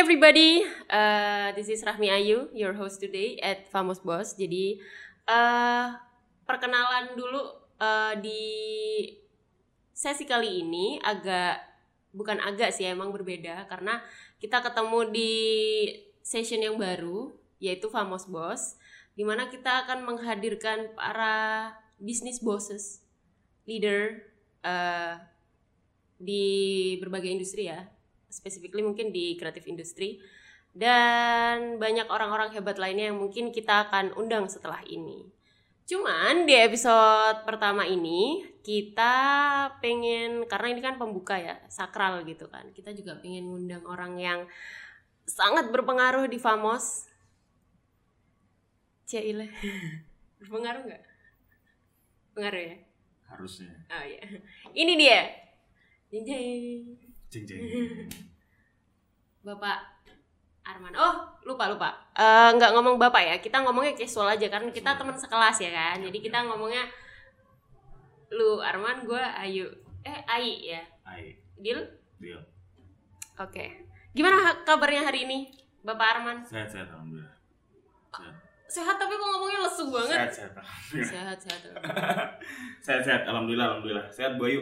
everybody. Uh, this is Rahmi Ayu, your host today at Famous Boss. Jadi uh, perkenalan dulu uh, di sesi kali ini agak bukan agak sih emang berbeda karena kita ketemu di session yang baru yaitu Famous Boss di mana kita akan menghadirkan para business bosses, leader uh, di berbagai industri ya specifically mungkin di kreatif industri dan banyak orang-orang hebat lainnya yang mungkin kita akan undang setelah ini. Cuman di episode pertama ini kita pengen karena ini kan pembuka ya, sakral gitu kan. Kita juga pengen ngundang orang yang sangat berpengaruh di Famos. Cile. berpengaruh nggak? Pengaruh ya? Harusnya. Oh iya. Ini dia. Jeng jeng. Jeng. Bapak Arman. Oh, lupa lupa. Eh, nggak ngomong Bapak ya. Kita ngomongnya casual aja karena kita teman sekelas ya kan. Jadi kita ngomongnya lu Arman, gua Ayu. Eh, Ai ya. Ai, Deal? deal. Oke. Gimana ha- kabarnya hari ini, Bapak Arman? Sehat sehat alhamdulillah. Sehat. Sehat tapi kok ngomongnya lesu banget. Sehat sehat alhamdulillah. Sehat, sehat. sehat sehat alhamdulillah alhamdulillah. Sehat Bu Ayu.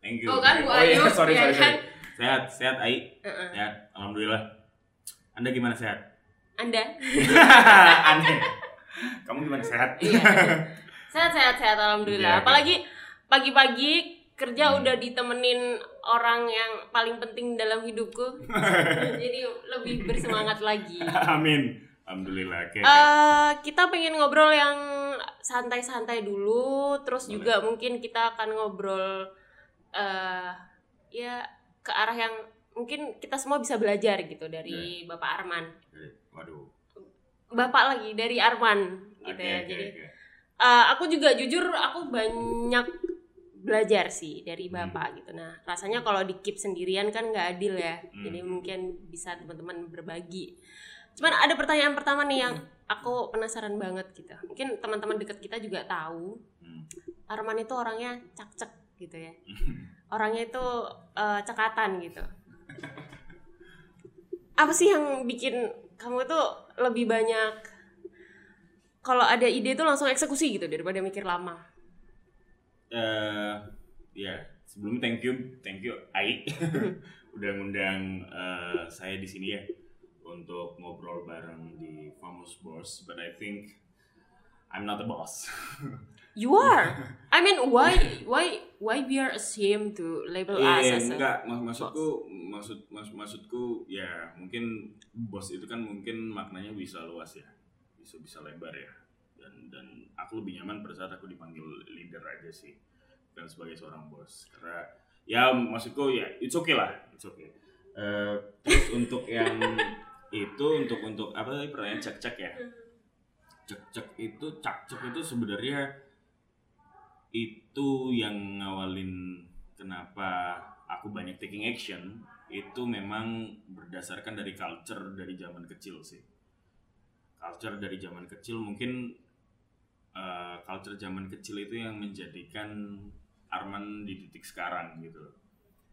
Thank you. Oh kan, Bu Oh, iya, Ayu, sorry ya sorry kan? sorry. Sehat sehat Ai. Heeh. Sehat alhamdulillah. Anda gimana sehat? Anda? Aneh. Kamu gimana sehat? Iya. Sehat, sehat, sehat alhamdulillah. Iya. Apalagi pagi-pagi kerja Hmm. udah ditemenin orang yang paling penting dalam hidupku. Jadi lebih bersemangat lagi. Amin. Alhamdulillah. Oke. oke. Eh, kita pengen ngobrol yang santai-santai dulu, terus juga mungkin kita akan ngobrol eh ya ke arah yang mungkin kita semua bisa belajar gitu dari Bapak Arman. Waduh. Bapak lagi dari Arman gitu ya. oke, Jadi oke. Eh, aku juga jujur aku banyak belajar sih dari Hmm. bapak gitu. Nah rasanya kalau di keep sendirian kan nggak adil ya. Hmm. Jadi mungkin bisa teman-teman berbagi. Cuman ada pertanyaan pertama nih yang aku penasaran banget gitu. Mungkin teman-teman dekat kita juga tahu. Hmm. Arman itu orangnya cak-cek gitu ya. Orangnya itu eh, cekatan gitu. Apa sih yang bikin kamu itu lebih banyak kalau ada ide itu langsung eksekusi gitu daripada mikir lama. eh ya sebelumnya thank you thank you Ai udah ngundang eh, saya di sini ya untuk ngobrol bareng di Famous Boss but I think I'm not a boss You are. I mean, why, why, why we are ashamed to label us Iya as a enggak. Mak- maksudku maksud mas- maksudku ya mungkin bos itu kan mungkin maknanya bisa luas ya. Bisa bisa lebar ya. Dan dan aku lebih nyaman pada saat aku dipanggil leader aja sih. Bukan sebagai seorang bos karena ya maksudku ya it's okay lah. It's okay. Eh, terus untuk yang itu untuk untuk apa tadi pertanyaan? Cek cek ya? Cek cek itu cak cek itu sebenarnya itu yang ngawalin kenapa aku banyak taking action. Itu memang berdasarkan dari culture dari zaman kecil sih. Culture dari zaman kecil mungkin eh, culture zaman kecil itu yang menjadikan Arman di titik sekarang gitu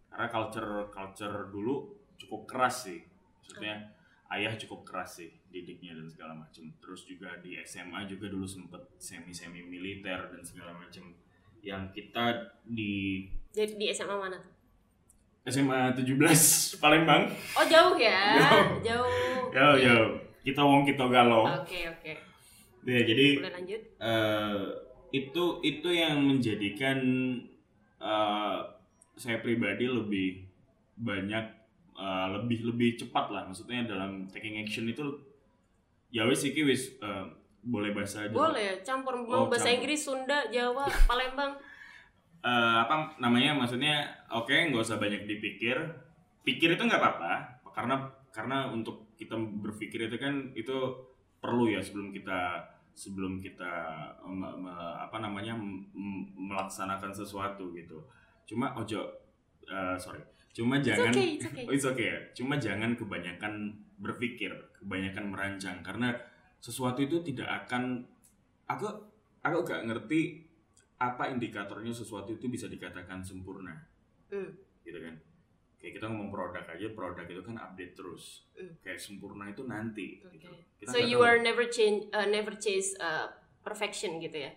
karena culture culture dulu cukup keras sih. Maksudnya ayah cukup keras sih didiknya dan segala macam terus juga di SMA juga dulu sempet semi semi militer dan segala macam yang kita di Jadi di SMA mana? SMA 17 Palembang Oh jauh ya, Jauh. jauh. yo yo kita wong kita galau Oke oke. ya jadi Boleh lanjut? eh, itu itu yang menjadikan eh, saya pribadi lebih banyak eh, lebih lebih cepat lah maksudnya dalam taking action itu ya wis iki wis eh, boleh bahasa aja Boleh, campur mau Oh, bahasa campur. Inggris, Sunda, Jawa, Palembang. Eh, apa namanya maksudnya oke nggak usah banyak dipikir pikir itu nggak apa-apa karena karena untuk kita berpikir itu kan itu perlu ya sebelum kita sebelum kita me- me- apa namanya m- m- melaksanakan sesuatu gitu cuma ojo eh, sorry cuma It's jangan okay, it's okay. Oh, it's okay ya. Cuma jangan kebanyakan berpikir, kebanyakan merancang karena sesuatu itu tidak akan aku aku gak ngerti apa indikatornya sesuatu itu bisa dikatakan sempurna Hmm. gitu kan kayak kita ngomong produk aja produk itu kan update terus Mm. kayak sempurna itu nanti Oke. gitu kita So you tahu. are never change, uh, never chase uh, perfection gitu ya?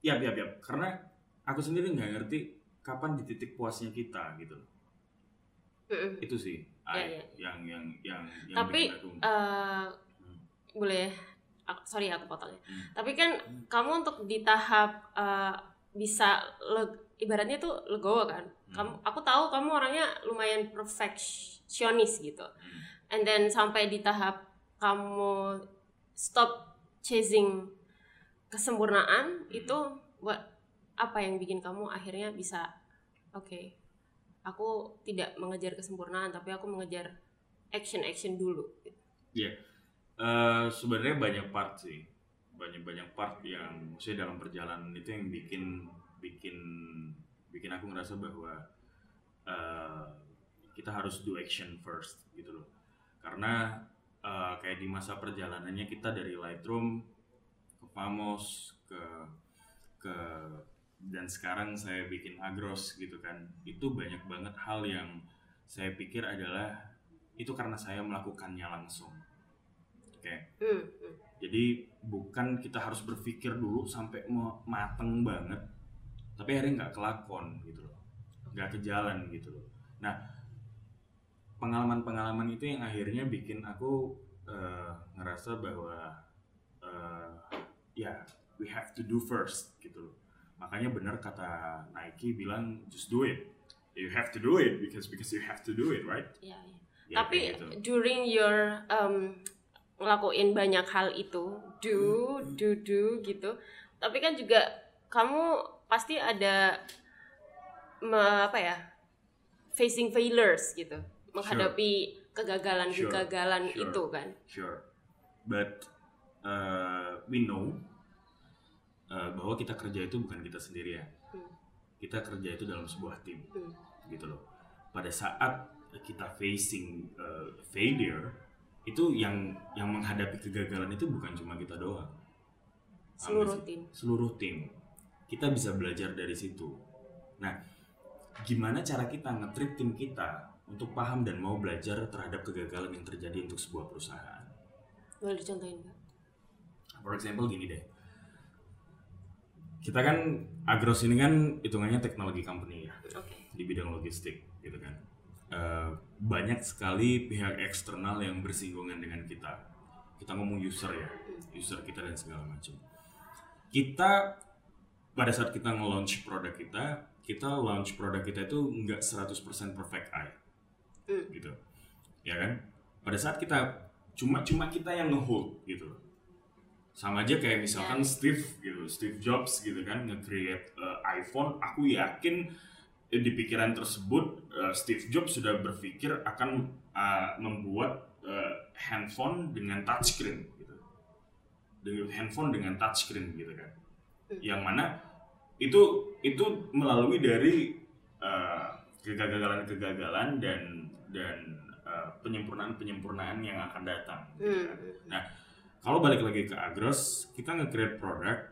Yap, yap, yap. Karena aku sendiri nggak ngerti kapan di titik puasnya kita gitu. Mm-mm. Itu sih Iya, I- iya. yang yang yang yang Tapi, aku. Uh. Boleh, aku, sorry aku potongnya. Hmm. Tapi kan kamu untuk di tahap uh, bisa le- ibaratnya tuh legowo kan? Hmm. Kamu, aku tahu kamu orangnya lumayan perfeksionis gitu. Hmm. And then sampai di tahap kamu stop chasing kesempurnaan itu buat apa yang bikin kamu akhirnya bisa oke aku tidak mengejar kesempurnaan tapi aku mengejar action action dulu Eh, sebenarnya banyak part sih. Banyak banyak part yang maksudnya dalam perjalanan itu yang bikin bikin bikin aku ngerasa bahwa eh, kita harus do action first gitu loh. Karena eh, kayak di masa perjalanannya kita dari Lightroom ke Famos ke ke dan sekarang saya bikin Agros gitu kan. Itu banyak banget hal yang saya pikir adalah itu karena saya melakukannya langsung oke Hmm, hmm. jadi bukan kita harus berpikir dulu sampai mateng banget, tapi akhirnya nggak kelakon gitu loh, nggak ke jalan gitu loh. Nah pengalaman-pengalaman itu yang akhirnya bikin aku eh, ngerasa bahwa eh, ya we have to do first gitu loh. Makanya benar kata Nike bilang just do it. You have to do it because because you have to do it, right? Ya, ya. Ya, tapi gitu. during your um, ngelakuin banyak hal itu do do do gitu tapi kan juga kamu pasti ada me- apa ya facing failures gitu menghadapi kegagalan-kegagalan Sure. itu kan Sure, but uh, we know uh, bahwa kita kerja itu bukan kita sendirian. Hmm. Kita kerja itu dalam sebuah tim, Hmm. gitu loh. Pada saat kita facing uh, failure, itu yang yang menghadapi kegagalan itu bukan cuma kita doang. Seluruh tim Seluruh tim. Kita bisa belajar dari situ. Nah, gimana cara kita nge-treat tim kita untuk paham dan mau belajar terhadap kegagalan yang terjadi untuk sebuah perusahaan? boleh dicontohin nggak For example gini deh. Kita kan Agros ini kan hitungannya teknologi company ya oke di bidang logistik gitu kan. Eh, banyak sekali pihak eksternal yang bersinggungan dengan kita. Kita ngomong user ya, user kita dan segala macam. Kita pada saat kita nge-launch produk kita, kita launch produk kita itu nggak 100% perfect eye. Hmm. Gitu. Ya kan? Pada saat kita cuma cuma kita yang nge-hold gitu. Sama aja kayak misalkan Ya. Steve gitu, Steve Jobs gitu kan nge-create uh, iPhone, aku yakin di pikiran tersebut uh, Steve Jobs sudah berpikir akan uh, membuat uh, handphone dengan touchscreen gitu. Dengan handphone dengan touchscreen gitu kan. Hmm. Yang mana itu itu melalui dari uh, kegagalan-kegagalan dan dan uh, penyempurnaan-penyempurnaan yang akan datang. gitu kan. Hmm. Kalau balik lagi ke Agros, kita nge-create produk,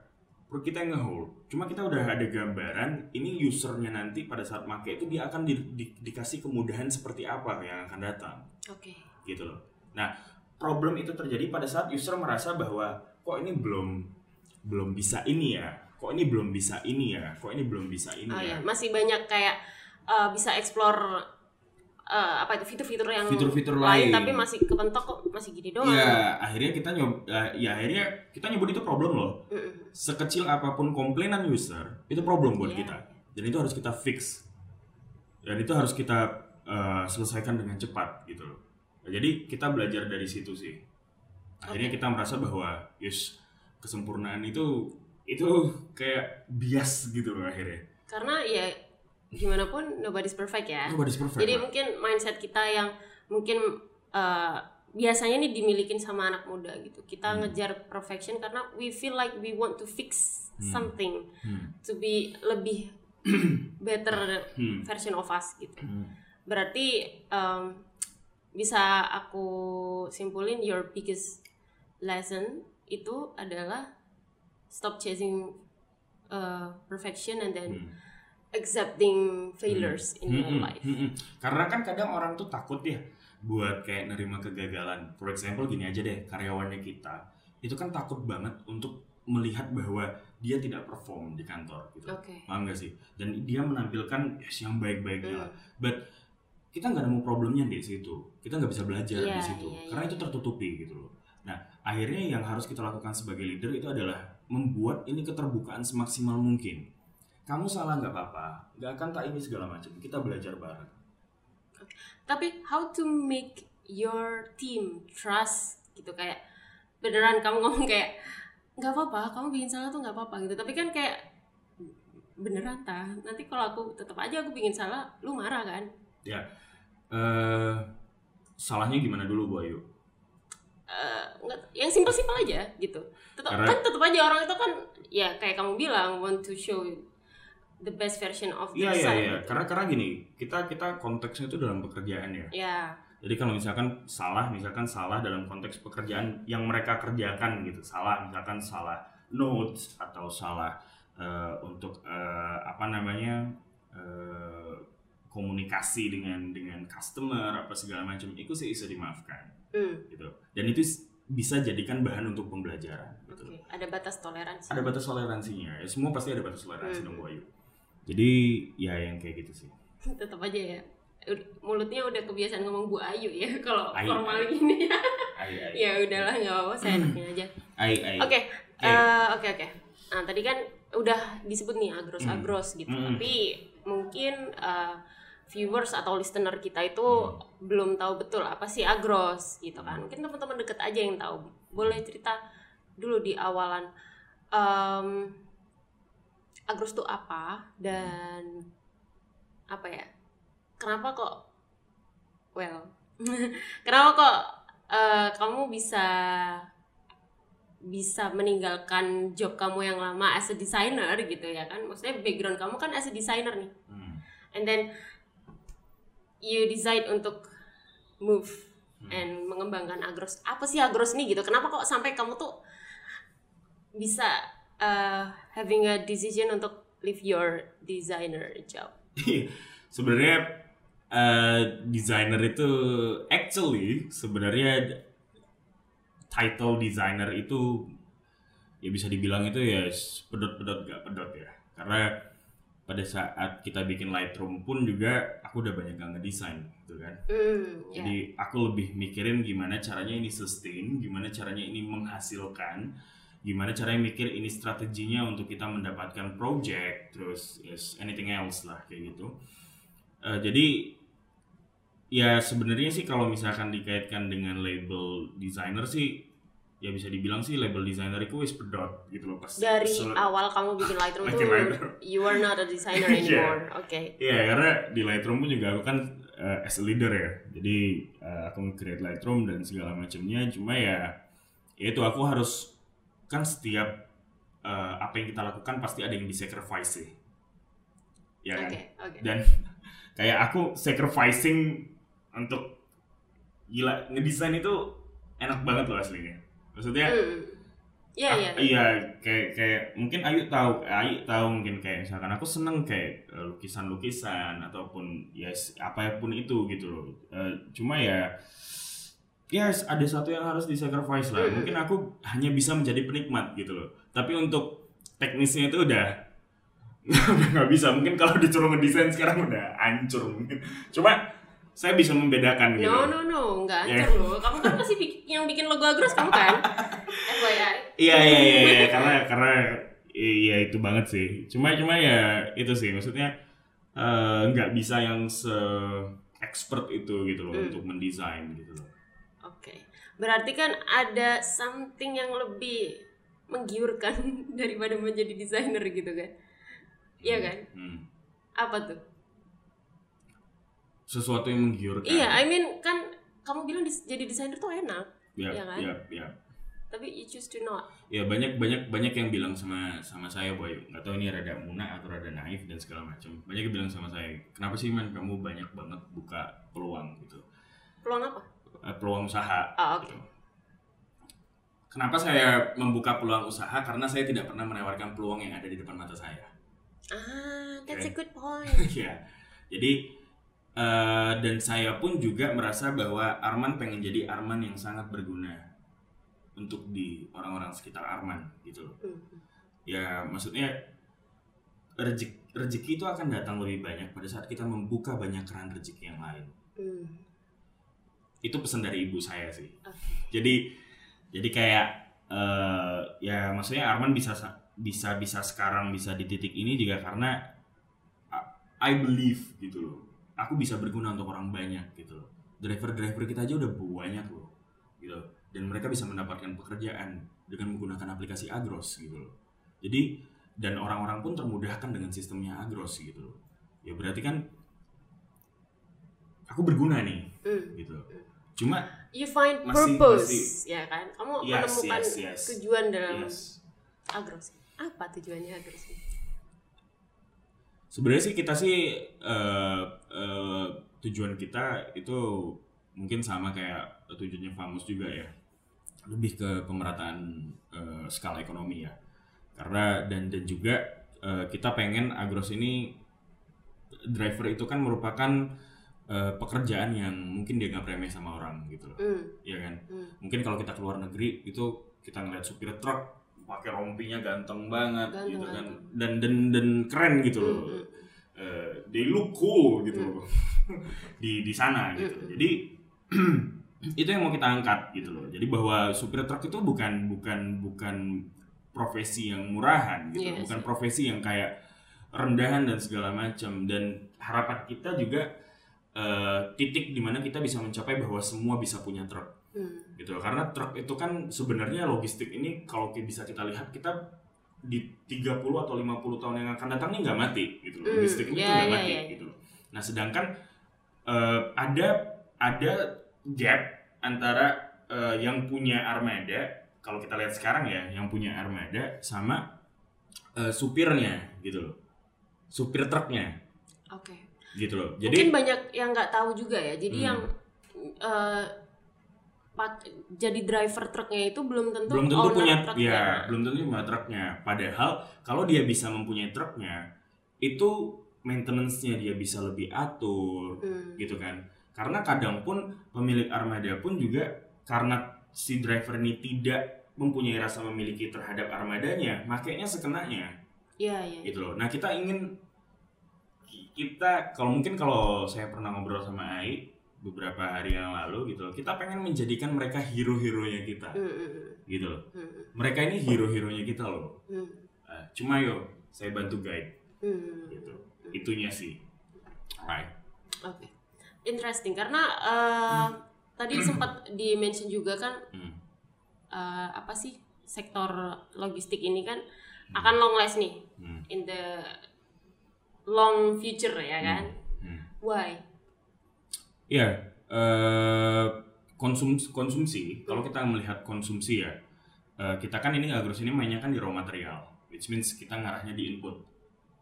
kita yang nge-hold. Cuma kita udah ada gambaran, ini usernya nanti pada saat make itu dia akan di- di- dikasih kemudahan seperti apa yang akan datang, oke gitu loh. Nah, problem itu terjadi pada saat user merasa bahwa kok ini belum belum bisa ini ya, kok ini belum bisa ini ya, kok ini belum bisa ini oh ya. ya masih banyak kayak uh, bisa explore uh, apa itu fitur-fitur yang Fitur-fitur lain lain. tapi masih kepentok kok masih gini doang Ya, akhirnya kita nyob, ya, ya akhirnya kita nyebut itu problem loh. Mm-mm. sekecil apa pun komplainan user itu problem buat Iya. kita dan itu harus kita fix dan itu harus kita uh, selesaikan dengan cepat gitu loh Nah, jadi kita belajar dari situ sih akhirnya kita merasa bahwa yus kesempurnaan itu itu kayak bias gitu loh akhirnya karena ya gimana pun nobody's perfect ya nobody's perfect jadi lah. mungkin mindset kita yang mungkin uh, biasanya nih dimilikin sama anak muda gitu kita Hmm. ngejar perfection karena we feel like we want to fix Hmm. something Hmm. to be lebih better Hmm. version of us gitu Hmm. berarti um, bisa aku simpulin your biggest lesson itu adalah stop chasing uh, perfection and then Hmm. Accepting failures in your Mm-mm, life. mm-mm. Karena kan kadang orang tuh takut ya buat kayak nerima kegagalan. For example gini aja deh, karyawannya kita itu kan takut banget untuk melihat bahwa dia tidak perform di kantor gitu. Oke. Paham gak sih? Dan dia menampilkan yes, yang baik-baiknya lah. Hmm. But kita nggak nemu problemnya di situ. Kita nggak bisa belajar Iya, di situ. iya, Karena iya. itu tertutupi gitu loh. Nah, akhirnya yang harus kita lakukan sebagai leader itu adalah membuat ini keterbukaan semaksimal mungkin. Kamu salah nggak apa-apa, nggak akan tak ini segala macam. Kita belajar bareng. Tapi how to make your team trust gitu kayak beneran kamu ngomong kayak nggak apa-apa, kamu bikin salah tuh nggak apa-apa gitu. Tapi kan kayak beneran tah nanti kalau aku tetap aja aku bikin salah, lu marah kan? eh salahnya gimana dulu Bu Ayu? Eh, nggak- yang simpel-simpel aja gitu. Tetap Karena- kan tetap aja orang itu kan ya kayak kamu bilang want to show the best version of Iya iya themselves. iya. Karena karena gini, kita kita konteksnya itu dalam pekerjaan ya. Ya, Jadi kalau misalkan salah, misalkan salah dalam konteks pekerjaan yang mereka kerjakan gitu, salah misalkan salah notes atau salah eh, untuk eh, apa namanya eh, komunikasi dengan dengan customer apa segala macam itu sih bisa dimaafkan hmm, gitu. Dan itu bisa jadikan bahan untuk pembelajaran gitu. oke. Ada batas toleransi. Ada batas toleransinya. Ya, semua pasti ada batas toleransi Hmm. dong Bu Ayu. Jadi ya yang kayak gitu sih. tetap aja ya mulutnya udah kebiasaan ngomong Bu Ayu ya kalau Ayu, formal Ayu. gini Ai ai. ya udahlah nggak apa-apa saya enaknya aja oke Oke. eh, oke oke nah tadi kan udah disebut nih agros Hmm. agros gitu Hmm. tapi mungkin eh, viewers atau listener kita itu Hmm. belum tahu betul apa sih agros gitu kan mungkin teman-teman deket aja yang tahu boleh cerita dulu di awalan em, agros itu apa? Dan apa ya? Kenapa kok well kenapa kok eh, kamu bisa bisa meninggalkan job kamu yang lama as a designer gitu ya kan? Maksudnya background kamu kan as a designer nih. Hmm. and then you decide untuk move Hmm. and mengembangkan agros. Apa sih agros nih gitu? Kenapa kok sampai kamu tuh bisa uh, having a decision untuk leave your designer job? Sebenarnya eh, designer itu actually sebenarnya title designer itu ya bisa dibilang itu ya pedot-pedot gak pedot ya. Karena pada saat kita bikin Lightroom pun juga aku udah banyak gak ngedesain gitu kan. Hmm, ya. jadi aku lebih mikirin gimana caranya ini sustain gimana caranya ini menghasilkan gimana caranya mikir ini strateginya untuk kita mendapatkan project terus yes, anything else lah kayak gitu Eh, jadi ya sebenarnya sih kalau misalkan dikaitkan dengan label designer sih ya bisa dibilang sih label designer itu wis pedot gitu loh pas dari sel- awal kamu bikin Lightroom tuh Lightroom. you are not a designer Iya. anymore oke Iya, karena di Lightroom pun juga aku kan eh, as a leader ya. Jadi eh, aku nge-create Lightroom dan segala macamnya. Cuma ya, ya itu aku harus kan setiap eh, apa yang kita lakukan pasti ada yang di-sacrifice sih. Ya kan? oke Dan kayak aku sacrificing untuk gila ngedesain itu enak banget loh aslinya. Maksudnya Hmm. Iya iya. iya kayak kayak mungkin Ayu tahu Ayu tahu mungkin kayak misalkan aku seneng kayak eh, lukisan-lukisan ataupun ya apa pun itu gitu loh Eh, cuma ya ya s- ada satu yang harus disacrifice lah Mm. mungkin aku hanya bisa menjadi penikmat gitu loh tapi untuk teknisnya itu udah nggak bisa mungkin kalau disuruh ngedesain sekarang udah hancur mungkin cuma saya bisa membedakan gitu No no no, nggak Ya. hancur loh. Kamu kan masih yang bikin logo agros kamu kan? FYI. Iya iya iya iya karena karena iya itu banget sih. Cuma cuma ya itu sih maksudnya eh, nggak bisa yang se expert itu gitu loh Hmm. untuk mendesain gitu loh. Berarti kan ada something yang lebih menggiurkan daripada menjadi desainer gitu kan? Iya kan? Hmm. Apa tuh? Sesuatu yang menggiurkan. Iya, I mean kan kamu bilang jadi desainer tuh enak, Ya, iya kan? ya, ya. tapi you choose to not. Ya banyak banyak banyak yang bilang sama sama saya boy nggak tahu ini rada muna atau rada naif dan segala macam. Banyak yang bilang sama saya, kenapa sih man kamu banyak banget buka peluang gitu, Peluang apa? Eh, peluang usaha. Ah, oke. gitu. Kenapa saya membuka peluang usaha? Karena saya tidak pernah menawarkan peluang yang ada di depan mata saya. Ah, that's Oke. a good point. ya jadi eh, dan saya pun juga merasa bahwa Arman pengen jadi Arman yang sangat berguna untuk di orang-orang sekitar Arman gitu loh Hmm. ya maksudnya rezeki rezeki itu akan datang lebih banyak pada saat kita membuka banyak keran rezeki yang lain Hmm. Itu pesan dari ibu saya sih. Oke. jadi jadi kayak eh, ya maksudnya Arman bisa sa- bisa bisa sekarang bisa di titik ini juga karena I- believe gitu loh. Aku bisa berguna untuk orang banyak gitu loh. Driver driver kita aja udah banyak loh gitu dan mereka bisa mendapatkan pekerjaan dengan menggunakan aplikasi Agros gitu loh. Jadi dan orang-orang pun termudahkan dengan sistemnya Agros gitu loh. Ya berarti kan aku berguna nih Hmm. gitu cuma You find Masih- purpose, masih- ya kan? Kamu Yes, menemukan yes, yes. tujuan dalam yes agros. Apa tujuannya agros? Sebenarnya sih kita sih eh, eh, tujuan kita itu mungkin sama kayak tujuannya Famos juga ya, lebih ke pemerataan eh, skala ekonomi ya. Karena dan dan juga eh, kita pengen Agros ini driver itu kan merupakan eh, pekerjaan yang mungkin dia nggak remeh sama orang gitu loh, Hmm. ya kan? Hmm. Mungkin kalau kita keluar negeri itu kita ngeliat supir truk pakai rompinya ganteng banget Ganteng, gitu kan, ganteng. dan dan dan keren gitu loh Hmm. eh, they look cool gitu loh di di sana gitu. Mm. Jadi itu yang mau kita angkat gitu loh. Jadi bahwa supir truk itu bukan bukan bukan profesi yang murahan gitu, Yes. bukan profesi yang kayak rendahan dan segala macam. Dan harapan kita juga eh, titik di mana kita bisa mencapai bahwa semua bisa punya truk Hmm. gitu karena truk itu kan sebenarnya logistik ini kalau bisa kita lihat kita di 30 atau 50 tahun yang akan datang ini nggak mati gitu loh. Hmm, logistik ini tuh ya, nggak ya, mati ya. gitu loh. nah sedangkan eh, ada ada gap antara eh, yang punya armada kalau kita lihat sekarang ya yang punya armada sama eh, supirnya gitu loh supir truknya Oke. Gitu loh Mungkin jadi banyak yang nggak tahu juga ya. Jadi Hmm. yang eh, pat- jadi driver truknya itu belum tentu belum tentu punya truknya. ya belum tentu punya truknya padahal kalau dia bisa mempunyai truknya itu maintenance-nya dia bisa lebih atur Hmm. gitu kan karena kadang pun pemilik armada pun juga karena si driver ini tidak mempunyai rasa memiliki terhadap armadanya makanya sekenanya Iya, iya. gitu loh nah kita ingin kita kalau mungkin kalau saya pernah ngobrol sama Ai beberapa hari yang lalu gitu loh kita pengen menjadikan mereka hero-heronya kita. Hmm, gitu loh. Hmm, mereka ini hero-heronya kita loh. Hmm, Eh, cuma yo saya bantu guide. Hmm. gitu. Itunya sih. Right Oke, interesting karena eh, tadi sempat di mention juga kan Hmm. eh, apa sih sektor logistik ini kan akan long last nih Hmm. in the long future ya kan? Hmm. Why? ya eh, konsum konsumsi kalau kita melihat konsumsi ya eh, kita kan ini agros ini mainnya kan di raw material which means kita ngarahnya di input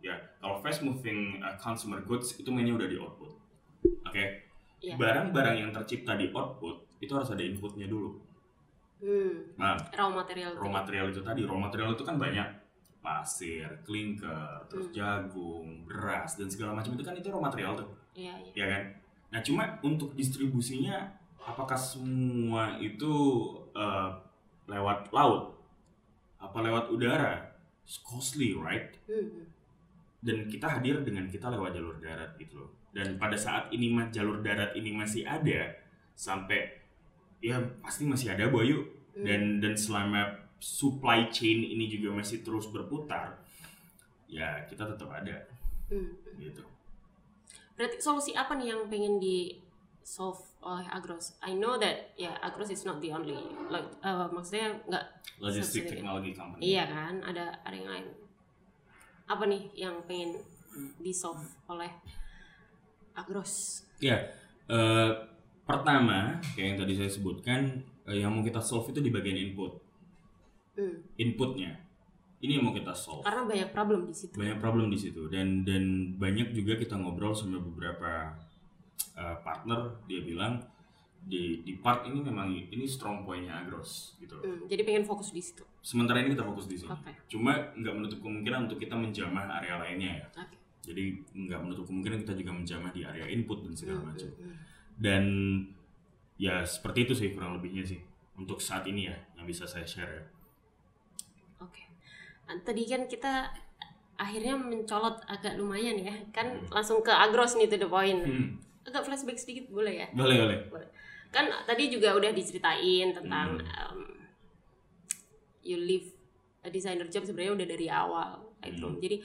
ya kalau fast moving uh, consumer goods itu mainnya udah di output oke Iya. barang-barang yang tercipta di output itu harus ada inputnya dulu Hmm, nah raw material. raw material itu tadi raw material itu kan banyak pasir, klinker, terus Hmm. jagung, beras dan segala macam itu kan itu raw material tuh, Iya, iya. ya kan? Nah cuma untuk distribusinya apakah semua itu eh, lewat laut, apa lewat udara? It's costly, right? Hmm, Dan kita hadir dengan kita lewat jalur darat gitu loh. Dan pada saat ini mah jalur darat ini masih ada sampai ya pasti masih ada Bayu hmm. dan dan selama supply chain ini juga masih terus berputar ya kita tetap ada Hmm. gitu Berarti solusi apa nih yang pengen di solve oleh Agros? I know that ya Agros is not the only, like, eh, maksudnya nggak logistic Subsidi. technology company Iya kan, ada ada yang lain. Apa nih yang pengen di solve oleh Agros? ya eh, pertama kayak yang tadi saya sebutkan eh, yang mau kita solve itu di bagian input Hmm. inputnya ini yang mau kita solve Karena banyak problem di situ. banyak problem di situ dan dan banyak juga kita ngobrol sama beberapa uh, partner dia bilang di di part ini memang ini strong pointnya Agros gitu loh. Hmm, jadi pengen fokus di situ. Sementara ini kita fokus di sini. Oke. Cuma nggak menutup kemungkinan untuk kita menjamah area lainnya ya. Oke. Jadi nggak menutup kemungkinan kita juga menjamah di area input dan segala Hmm, macam. hmm, hmm. Dan ya seperti itu sih kurang lebihnya sih untuk saat ini ya yang bisa saya share ya. Tadi kan kita akhirnya mencolot agak lumayan ya. Kan langsung ke agros nih to the point. Hmm. Agak flashback sedikit boleh ya? Boleh boleh. Boleh. Kan tadi juga udah diceritain tentang Hmm. um, you live a designer job sebenarnya udah dari awal Lightroom. Hmm. Jadi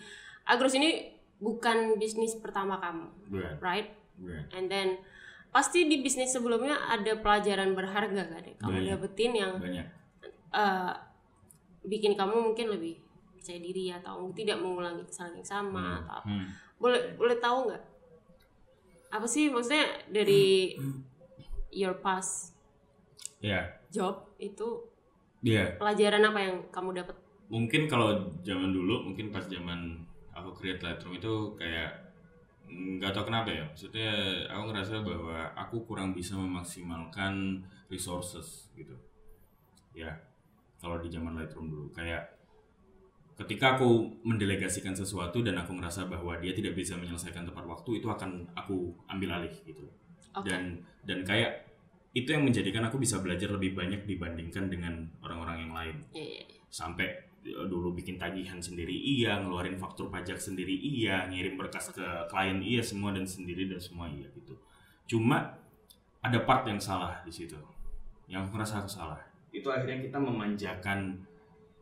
agros ini bukan bisnis pertama kamu, Bukan. right? Bukan. And then pasti di bisnis sebelumnya ada pelajaran berharga kan ya kamu Banyak. dapetin yang Banyak. eh, bikin kamu mungkin lebih percaya diri atau tidak mengulangi kesalahan yang sama Hmm. atau apa. Hmm. Boleh boleh tahu nggak? Apa sih maksudnya dari your past Ya. job itu Iya. pelajaran apa yang kamu dapat? mungkin kalau zaman dulu mungkin pas zaman aku create Lightroom itu kayak nggak tahu kenapa ya maksudnya aku ngerasa bahwa aku kurang bisa memaksimalkan resources gitu ya kalau di zaman Lightroom dulu kayak ketika aku mendelegasikan sesuatu dan aku ngerasa bahwa dia tidak bisa menyelesaikan tepat waktu itu akan aku ambil alih gitu. Oke. dan dan kayak itu yang menjadikan aku bisa belajar lebih banyak dibandingkan dengan orang-orang yang lain. Iya, iya, iya. sampai eh, dulu bikin tagihan sendiri iya ngeluarin faktur pajak sendiri iya ngirim berkas ke klien iya semua dan sendiri dan semua iya gitu. Cuma ada part yang salah di situ. Yang aku ngerasa aku salah. Itu akhirnya kita memanjakan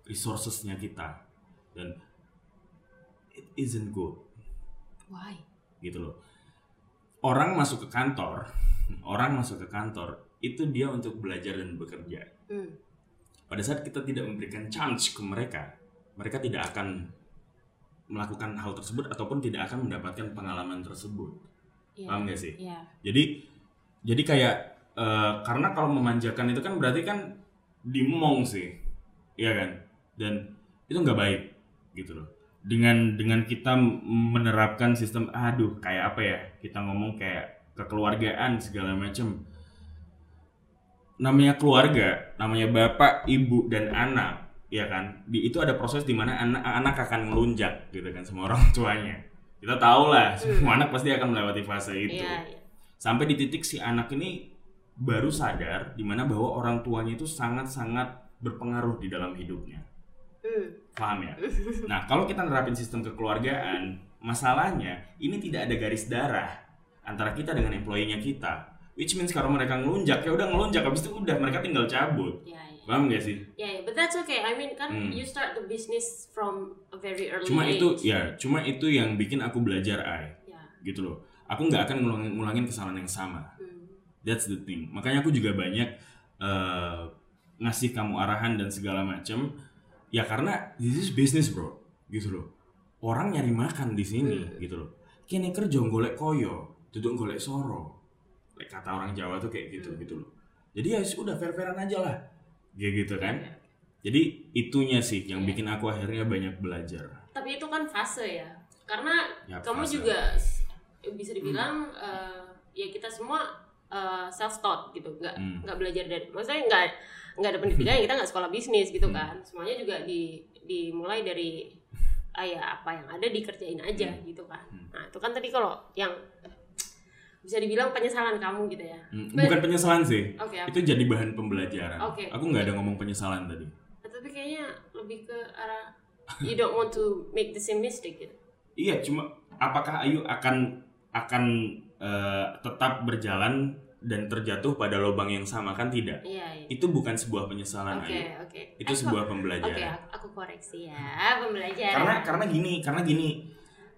resourcesnya kita dan it isn't good Why? gitu loh orang masuk ke kantor orang masuk ke kantor itu dia untuk belajar dan bekerja Hmm. pada saat kita tidak memberikan chance ke mereka, mereka tidak akan melakukan hal tersebut ataupun tidak akan mendapatkan pengalaman tersebut. Iya. Paham gak sih? Iya. Jadi jadi kayak eh, karena kalau memanjakan itu kan berarti kan dimong sih, iya kan? Dan itu nggak baik gitu loh. Dengan dengan kita menerapkan sistem, aduh kayak apa ya? Kita ngomong kayak kekeluargaan segala macam. Namanya keluarga, namanya bapak, ibu dan anak, ya kan? Di itu ada proses di mana anak anak akan melunjak gitu kan sama orang tuanya. Kita tahu lah, semua anak pasti akan melewati fase itu Iya, iya. sampai di titik si anak ini baru sadar di mana bahwa orang tuanya itu sangat-sangat berpengaruh di dalam hidupnya. Hmm. Paham ya? Nah, kalau kita nerapin sistem kekeluargaan, masalahnya ini tidak ada garis darah antara kita dengan employee-nya kita. Which means kalau mereka ngelunjak, ya udah ngelunjak, habis itu udah mereka tinggal cabut. Iya, iya. Paham gak sih? Yeah, yeah, but that's okay. I mean, kan Hmm. you start the business from a very early Cuma age. itu ya, cuma itu yang bikin aku belajar ay, Ya. gitu loh. Aku nggak akan ngulangin, ngulangin kesalahan yang sama. Hmm. That's the thing. Makanya aku juga banyak eh, ngasih kamu arahan dan segala macam. Ya karena this is business bro, gitu loh. Orang nyari makan di sini, Hmm. gitu loh. Kini kerja golek koyo, duduk golek soro. Like kata orang Jawa tuh kayak gitu, Hmm. gitu loh. Jadi ya udah fair-fairan aja lah, kayak gitu kan. Jadi itunya sih yang Iya. bikin aku akhirnya banyak belajar. Tapi itu kan fase ya. Karena Ya, kamu fase. juga bisa dibilang eh, ya kita semua self taught gitu, nggak Hmm. nggak belajar dari, maksudnya nggak nggak ada pendidikan kita nggak sekolah bisnis gitu Hmm. kan. Semuanya juga di dimulai dari ah ya apa yang ada dikerjain aja Hmm. gitu kan. Hmm. Nah itu kan tadi kalau yang bisa dibilang penyesalan kamu gitu ya. Hmm, But- Bukan penyesalan sih, Oke. apa? itu jadi bahan pembelajaran. Oke. Aku nggak ada ngomong penyesalan tadi. Tapi kayaknya lebih ke arah you don't want to make the same mistake gitu. Iya, cuma apakah Ayu akan akan eh, tetap berjalan dan terjatuh pada lubang yang sama kan tidak? Iya, iya. Itu bukan sebuah penyesalan Oke, Ayu. oke. Itu Aku- sebuah Oke, pembelajaran. aku- aku koreksi ya, pembelajaran. Karena karena gini, karena gini.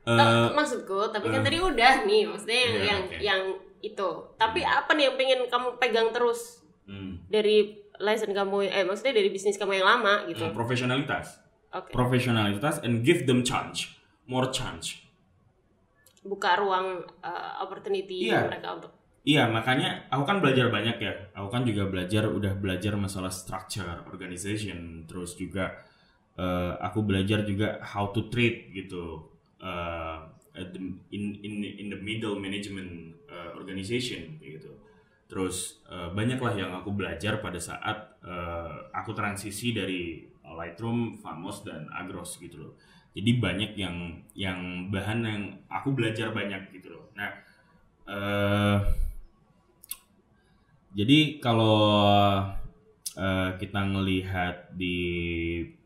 Eh, maksudku, tapi kan eh. tadi udah nih, maksudnya yang Iya, yang, oke. yang itu. Tapi apa nih yang pengen kamu pegang terus hmm, dari lesson kamu eh maksudnya dari bisnis kamu yang lama gitu. hmm, profesionalitas, Oke. profesionalitas, and give them chance, more chance. Buka ruang uh, opportunity Iya. mereka untuk Iya, makanya aku kan belajar banyak ya. Aku kan juga belajar, udah belajar masalah structure, organization, terus juga eh, aku belajar juga how to treat gitu the- in in in the middle management eh, organization gitu. terus uh, banyaklah yang aku belajar pada saat uh, aku transisi dari Lightroom, Famos dan Agros gitu loh jadi banyak yang yang bahan yang aku belajar banyak gitu loh nah uh, jadi kalau uh, kita ngelihat di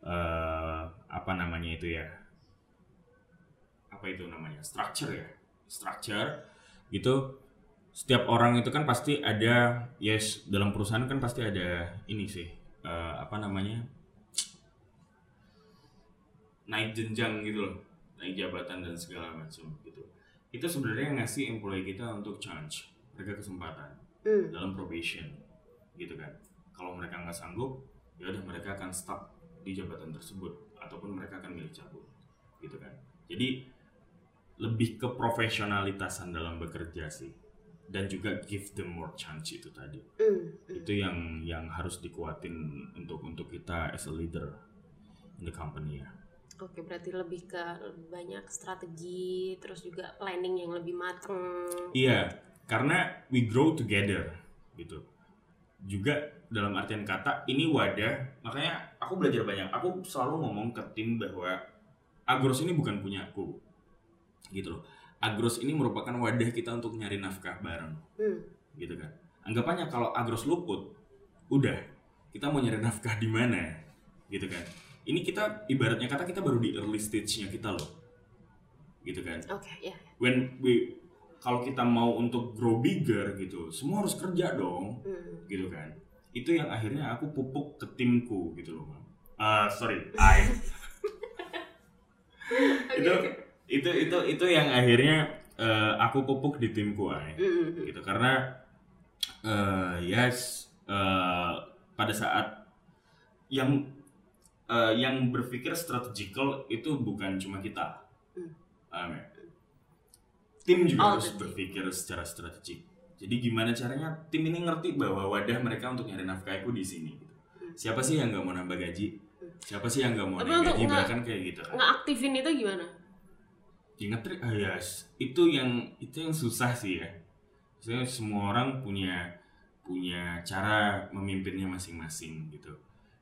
uh, apa namanya itu ya? Apa itu namanya? Structure ya? Structure gitu. Setiap orang itu kan pasti ada yes dalam perusahaan kan pasti ada ini sih uh, apa namanya? Naik jenjang gitu loh. Naik jabatan dan segala macam gitu. Itu sebenarnya ngasih employee kita untuk chance mereka kesempatan mm. dalam probation gitu kan. Kalau mereka nggak sanggup ya udah mereka akan stop di jabatan tersebut ataupun mereka akan milih cabut gitu kan. Jadi lebih ke profesionalitasan dalam bekerja sih dan juga give them more chance itu tadi. Mm, mm. itu yang yang harus dikuatin untuk untuk kita as a leader in the company ya. Oke berarti lebih ke lebih banyak strategi terus juga planning yang lebih mateng. Iya karena we grow together gitu juga dalam artian kata ini wadah makanya aku belajar banyak aku selalu ngomong ke tim bahwa agros ini bukan punya aku gitu loh Agros ini merupakan wadah kita untuk nyari nafkah bareng. Hmm. Gitu kan. Anggapannya kalau Agros luput, udah kita mau nyari nafkah di mana? Gitu kan. Ini kita ibaratnya kata kita baru di early stage-nya kita loh. Gitu kan. Oke, okay, ya. Yeah. When we kalau kita mau untuk grow bigger gitu, semua harus kerja dong. Hmm. Gitu kan. Itu yang akhirnya aku pupuk ke timku gitu loh. Uh, sorry, I. okay, itu itu itu itu yang akhirnya uh, aku pupuk di timku ay. Mm-hmm. gitu karena uh, yes uh, pada saat yang uh, yang berpikir strategikal itu bukan cuma kita mm. um, tim juga oh, harus berpikir secara strategik jadi gimana caranya tim ini ngerti bahwa wadah mereka untuk nyari nafkahku di sini gitu. mm. siapa sih yang nggak mau nambah gaji mm. siapa sih yang nggak mau nambah gaji bahkan kayak gitu kan nggak aktifin itu gimana ingat trik ah yes. itu yang itu yang susah sih ya Maksudnya semua orang punya punya cara memimpinnya masing-masing gitu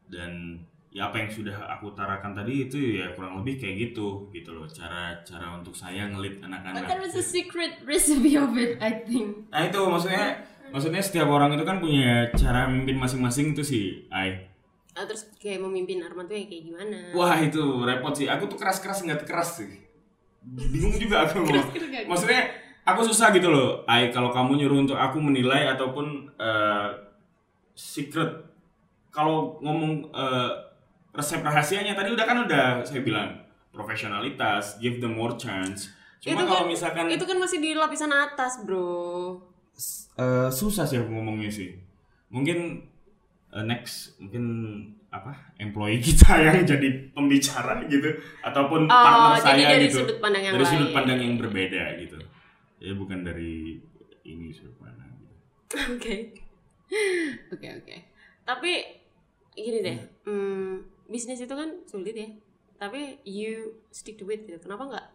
dan ya apa yang sudah aku utarakan tadi itu ya kurang lebih kayak gitu gitu loh cara cara untuk saya ngelit anak-anak. But is a secret recipe of it, I think. Nah itu maksudnya maksudnya setiap orang itu kan punya cara memimpin masing-masing itu sih, ay. Ah, terus kayak memimpin Arman tuh kayak gimana? Wah itu repot sih. Aku tuh keras-keras nggak keras sih bingung juga aku mau maksudnya aku susah gitu loh ay kalau kamu nyuruh untuk aku menilai ataupun uh, secret kalau ngomong uh, resep rahasianya. Tadi udah kan udah saya bilang profesionalitas give them more chance. Cuma kalau kan, misalkan itu kan masih di lapisan atas bro. Uh, susah sih aku ngomongnya sih. Mungkin uh, next mungkin apa employee kita yang jadi pembicara gitu ataupun oh, partner jadi saya dari gitu. sudut pandang yang dari lain. sudut pandang yang berbeda gitu. Ya bukan dari ini sudut pandang gitu. oke. Oke oke. Tapi gini deh hmm. Hmm, bisnis itu kan sulit ya. Tapi you stick to it gitu. Kenapa nggak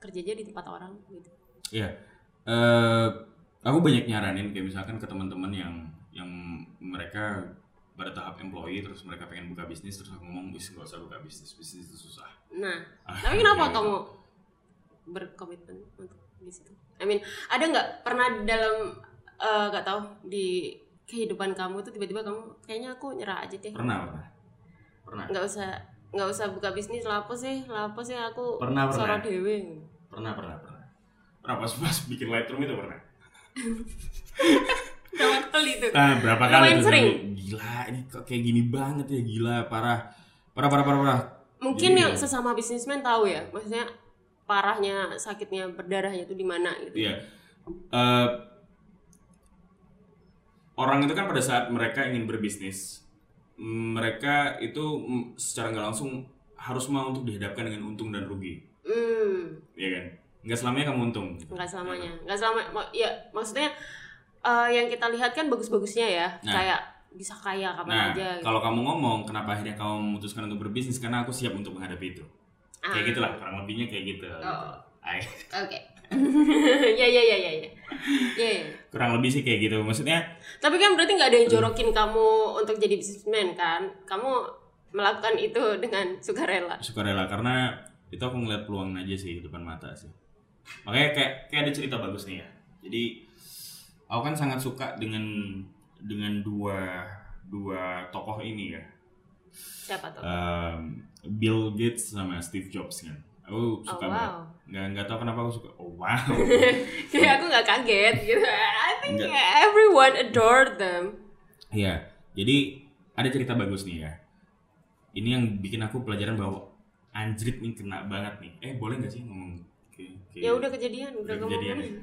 kerja aja di tempat orang gitu? Ya uh, aku banyak nyaranin kayak misalkan ke teman-teman yang yang mereka pada tahap employee terus mereka pengen buka bisnis terus aku ngomong bis nggak usah buka bisnis. Bisnis itu susah. Nah ah, tapi kenapa ya, kamu berkomitmen untuk di situ? I mean ada nggak pernah dalam uh, nggak tahu di kehidupan kamu tuh tiba-tiba kamu kayaknya aku nyerah aja deh. Pernah pernah pernah? Nggak usah nggak usah buka bisnis lapo sih lapo sih aku pernah pernah? dewe. Pernah pernah pernah. Pernah pas pas bikin lightroom itu pernah? Berapa kali itu. Nah, berapa kali itu sering? gila ini kok kayak gini banget ya gila parah. Parah parah parah parah. Mungkin Jadi, yang ya. sesama bisnismen tahu ya maksudnya parahnya sakitnya berdarahnya itu di mana gitu. Iya. Uh, orang itu kan pada saat mereka ingin berbisnis mereka itu secara nggak langsung harus mau untuk dihadapkan dengan untung dan rugi mm. Iya kan nggak selamanya kamu untung nggak selamanya nggak selama ya maksudnya uh, yang kita lihat kan bagus-bagusnya ya nah, kayak bisa kaya kapan nah, aja gitu. kalau kamu ngomong kenapa akhirnya kamu memutuskan untuk berbisnis karena aku siap untuk menghadapi itu ah. kayak gitulah kurang lebihnya kayak gitu, oh. gitu. oke okay. Ya ya ya ya ya. Ya, ya. kurang lebih sih kayak gitu maksudnya Tapi kan berarti nggak ada yang jorokin kamu untuk jadi businessman kan? Kamu melakukan itu dengan sukarela. sukarela karena itu aku ngeliat peluang aja sih di depan mata sih makanya kayak kayak ada cerita bagus nih ya jadi aku kan sangat suka dengan dengan dua dua tokoh ini ya Siapa tuh? Um, Bill Gates sama Steve Jobs kan aku Oh, suka wow. banget nggak nggak tahu kenapa aku suka oh wow Kayak aku nggak kaget gitu. I think Nggak. everyone adored them. Iya, jadi ada cerita bagus nih ya. Ini yang bikin aku pelajaran bahwa anjrit nih kena banget nih. Eh boleh nggak sih ngomong Ya udah kejadian, udah kejadian ngomongin.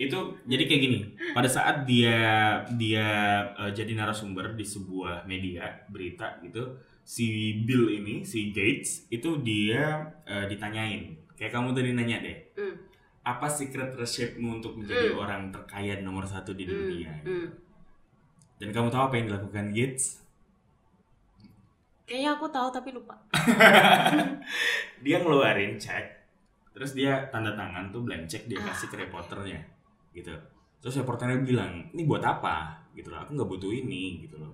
Itu jadi kayak gini. Pada saat dia dia eh, jadi narasumber di sebuah media berita gitu, si Bill ini, si Gates itu dia eh, ditanyain. Kayak kamu tadi nanya deh. Hmm. Apa secret recipe-mu untuk menjadi Hmm. orang terkaya nomor satu di Hmm, dunia? hmm. Dan kamu tahu apa yang dilakukan Gates? Kayaknya aku tahu tapi lupa. dia ngeluarin cek terus dia tanda tangan tuh blank check dia kasih ke Ah, reporternya gitu terus reporternya bilang ini buat apa gitu loh aku nggak butuh ini gitu loh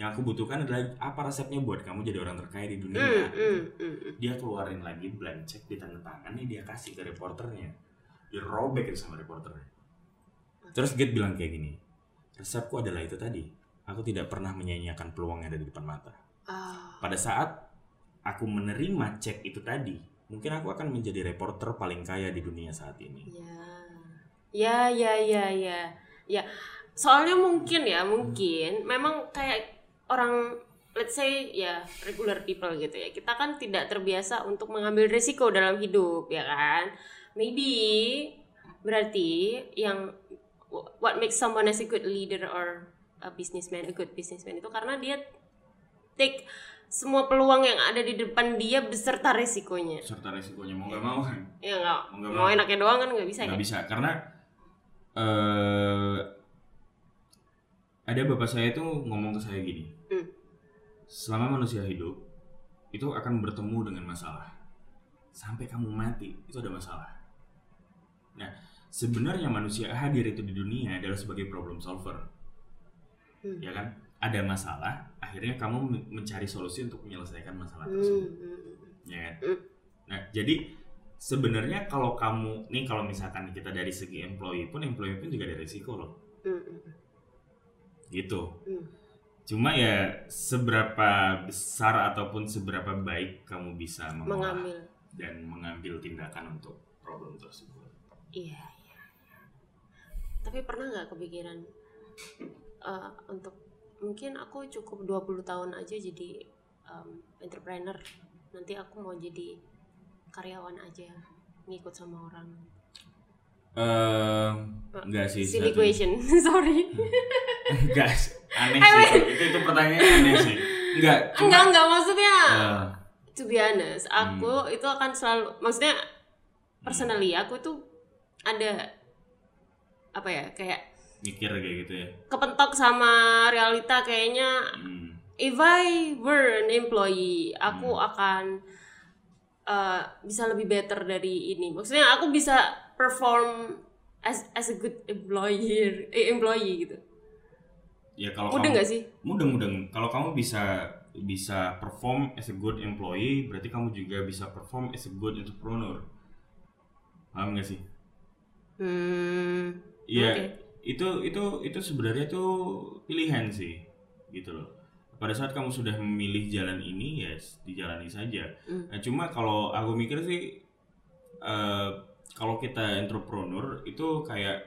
yang aku butuhkan adalah apa resepnya buat kamu jadi orang terkaya di dunia? Hmm, hmm, hmm. dia keluarin lagi blank check di tanda tangan nih dia kasih ke reporternya. Dirobek itu sama reporternya. Terus Gate bilang kayak gini resepku adalah itu tadi. Aku tidak pernah menyanyiakan peluang yang ada di depan mata. Ah, pada saat aku menerima cek itu tadi, mungkin aku akan menjadi reporter paling kaya di dunia saat ini. ya, ya, ya, ya, ya. Soalnya mungkin ya, mungkin memang kayak orang let's say ya regular people gitu ya. Kita kan tidak terbiasa untuk mengambil risiko dalam hidup, ya kan? Maybe berarti yang what makes someone as a good leader or a businessman, a good businessman itu karena dia take semua peluang yang ada di depan dia beserta risikonya. Serta resikonya mau nggak mau kan? Ya nggak Mau mau mau. enaknya doang kan nggak bisa Nggak ya. bisa karena eh ada bapak saya itu ngomong ke saya gini, Hmm. selama manusia hidup itu akan bertemu dengan masalah. Sampai kamu mati itu ada masalah. Nah sebenarnya manusia hadir itu di dunia adalah sebagai problem solver. Hmm. ya kan ada masalah akhirnya kamu men- mencari solusi untuk menyelesaikan masalah Hmm, tersebut hmm, ya kan nah jadi sebenarnya kalau kamu nih kalau misalkan kita dari segi employee pun employee pun juga ada risiko loh hmm, gitu Hmm. Cuma ya seberapa besar ataupun seberapa baik kamu bisa mengambil. dan mengambil tindakan untuk problem tersebut. Iya iya iya. tapi pernah nggak kepikiran eh, untuk mungkin aku cukup 20 tahun aja jadi um, entrepreneur. Nanti aku mau jadi karyawan aja ngikut sama orang. Ehm, enggak sih silly question sorry. Enggak aneh sih itu itu pertanyaan aneh sih. Enggak cuma enggak enggak maksudnya eh, to be honest aku Hmm. itu akan selalu maksudnya personally aku itu ada apa ya kayak mikir kayak gitu ya? kepentok sama realita kayaknya. Hmm. if I were an employee aku Hmm. akan uh, bisa lebih better dari ini. Maksudnya aku bisa perform as as a good employee eh, employee gitu ya kalau mudah kamu nggak sih? Mudah-mudah kalau kamu bisa bisa perform as a good employee berarti kamu juga bisa perform as a good entrepreneur. Paham nggak sih? Hmm Iya Oke. itu itu itu sebenarnya tuh pilihan sih gitu loh. Pada saat kamu sudah memilih jalan ini ya dijalani saja. Hmm. nah, cuma kalau aku mikir sih eh, kalau kita entrepreneur itu kayak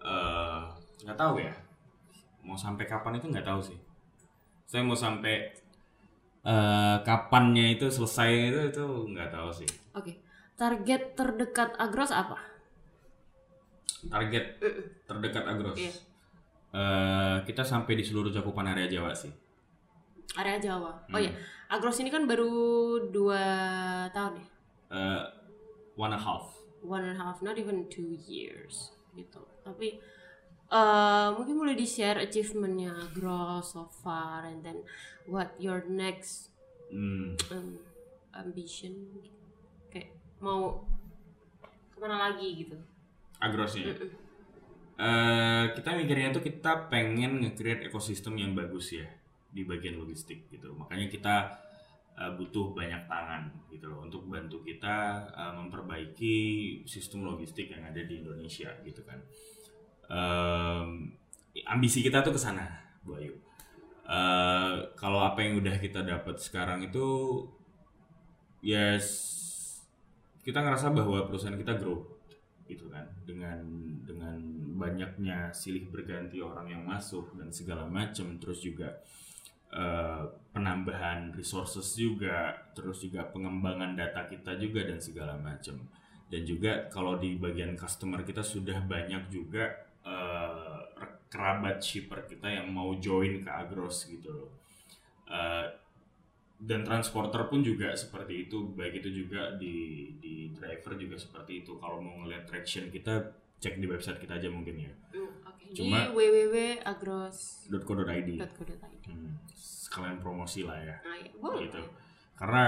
eh, nggak tahu ya mau sampai kapan itu nggak tahu sih. Saya mau sampai eh, kapannya itu selesai itu itu nggak tahu sih. Oke target terdekat Agros apa? Target terdekat Agros? Iya. Eh, kita sampai di seluruh cakupan area Jawa sih. Area Jawa? Oh Hmm. ya Agros ini kan baru dua tahun ya? Eh, one and a half. One and a half not even two years gitu. Tapi eh mungkin boleh di share achievementnya Agros so far and then what your next Hmm, um, ambition kayak mau ke mana lagi gitu Agrosnya. Mm-mm. Eh, kita mikirnya tuh kita pengen nge-create ekosistem yang bagus ya di bagian logistik gitu. Makanya kita eh, butuh banyak tangan gitu loh untuk bantu kita eh, memperbaiki sistem logistik yang ada di Indonesia gitu kan. Em, ambisi kita tuh ke sana, Bu Ayu. Eh, kalau apa yang udah kita dapat sekarang itu ya s- kita ngerasa bahwa perusahaan kita grow gitu kan dengan dengan banyaknya silih berganti orang yang masuk dan segala macam terus juga eh, penambahan resources juga terus juga pengembangan data kita juga dan segala macam dan juga kalau di bagian customer kita sudah banyak juga eh, kerabat shipper kita yang mau join ke Agros gitu loh. Eh, dan transporter pun juga seperti itu baik itu juga di di driver juga seperti itu. Kalau mau ngeliat traction kita cek di website kita aja mungkin ya. Mm, oke. Cuma- di www.agros.co.id .co.id hmm, sekalian promosi lah ya. Nah, ya, boleh. Gitu. Karena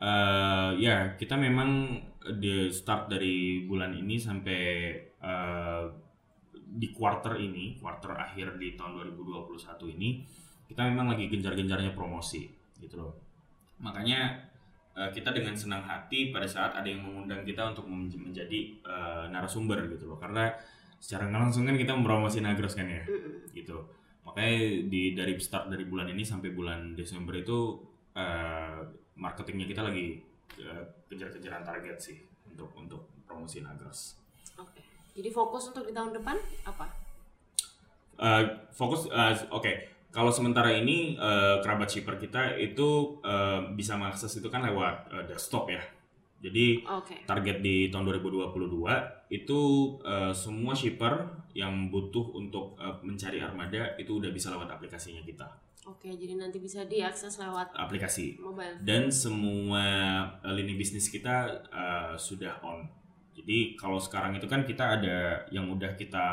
eh, ya kita memang di start dari bulan ini sampai eh, di quarter ini quarter akhir di tahun 2021 ini kita memang lagi gencar-gencarnya promosi gitu loh. Makanya eh, kita dengan senang hati pada saat ada yang mengundang kita untuk men- menjadi eh, narasumber gitu loh. Karena secara nggak langsung kan kita mempromosi Nagros kan ya gitu. Makanya di dari start dari bulan ini sampai bulan Desember itu eh, marketingnya kita lagi eh, kejar-kejaran target sih untuk untuk promosi Nagros. oke jadi fokus untuk di tahun depan apa? Eh, fokus eh, oke. Kalau sementara ini eh, kerabat shipper kita itu eh, bisa mengakses itu kan lewat eh, desktop ya. Jadi oke. target di tahun 2022 itu eh, semua shipper yang butuh untuk eh, mencari armada itu udah bisa lewat aplikasinya kita. Oke jadi nanti bisa diakses lewat aplikasi. mobile. Dan semua lini bisnis kita eh, sudah on. Jadi kalau sekarang itu kan kita ada yang udah kita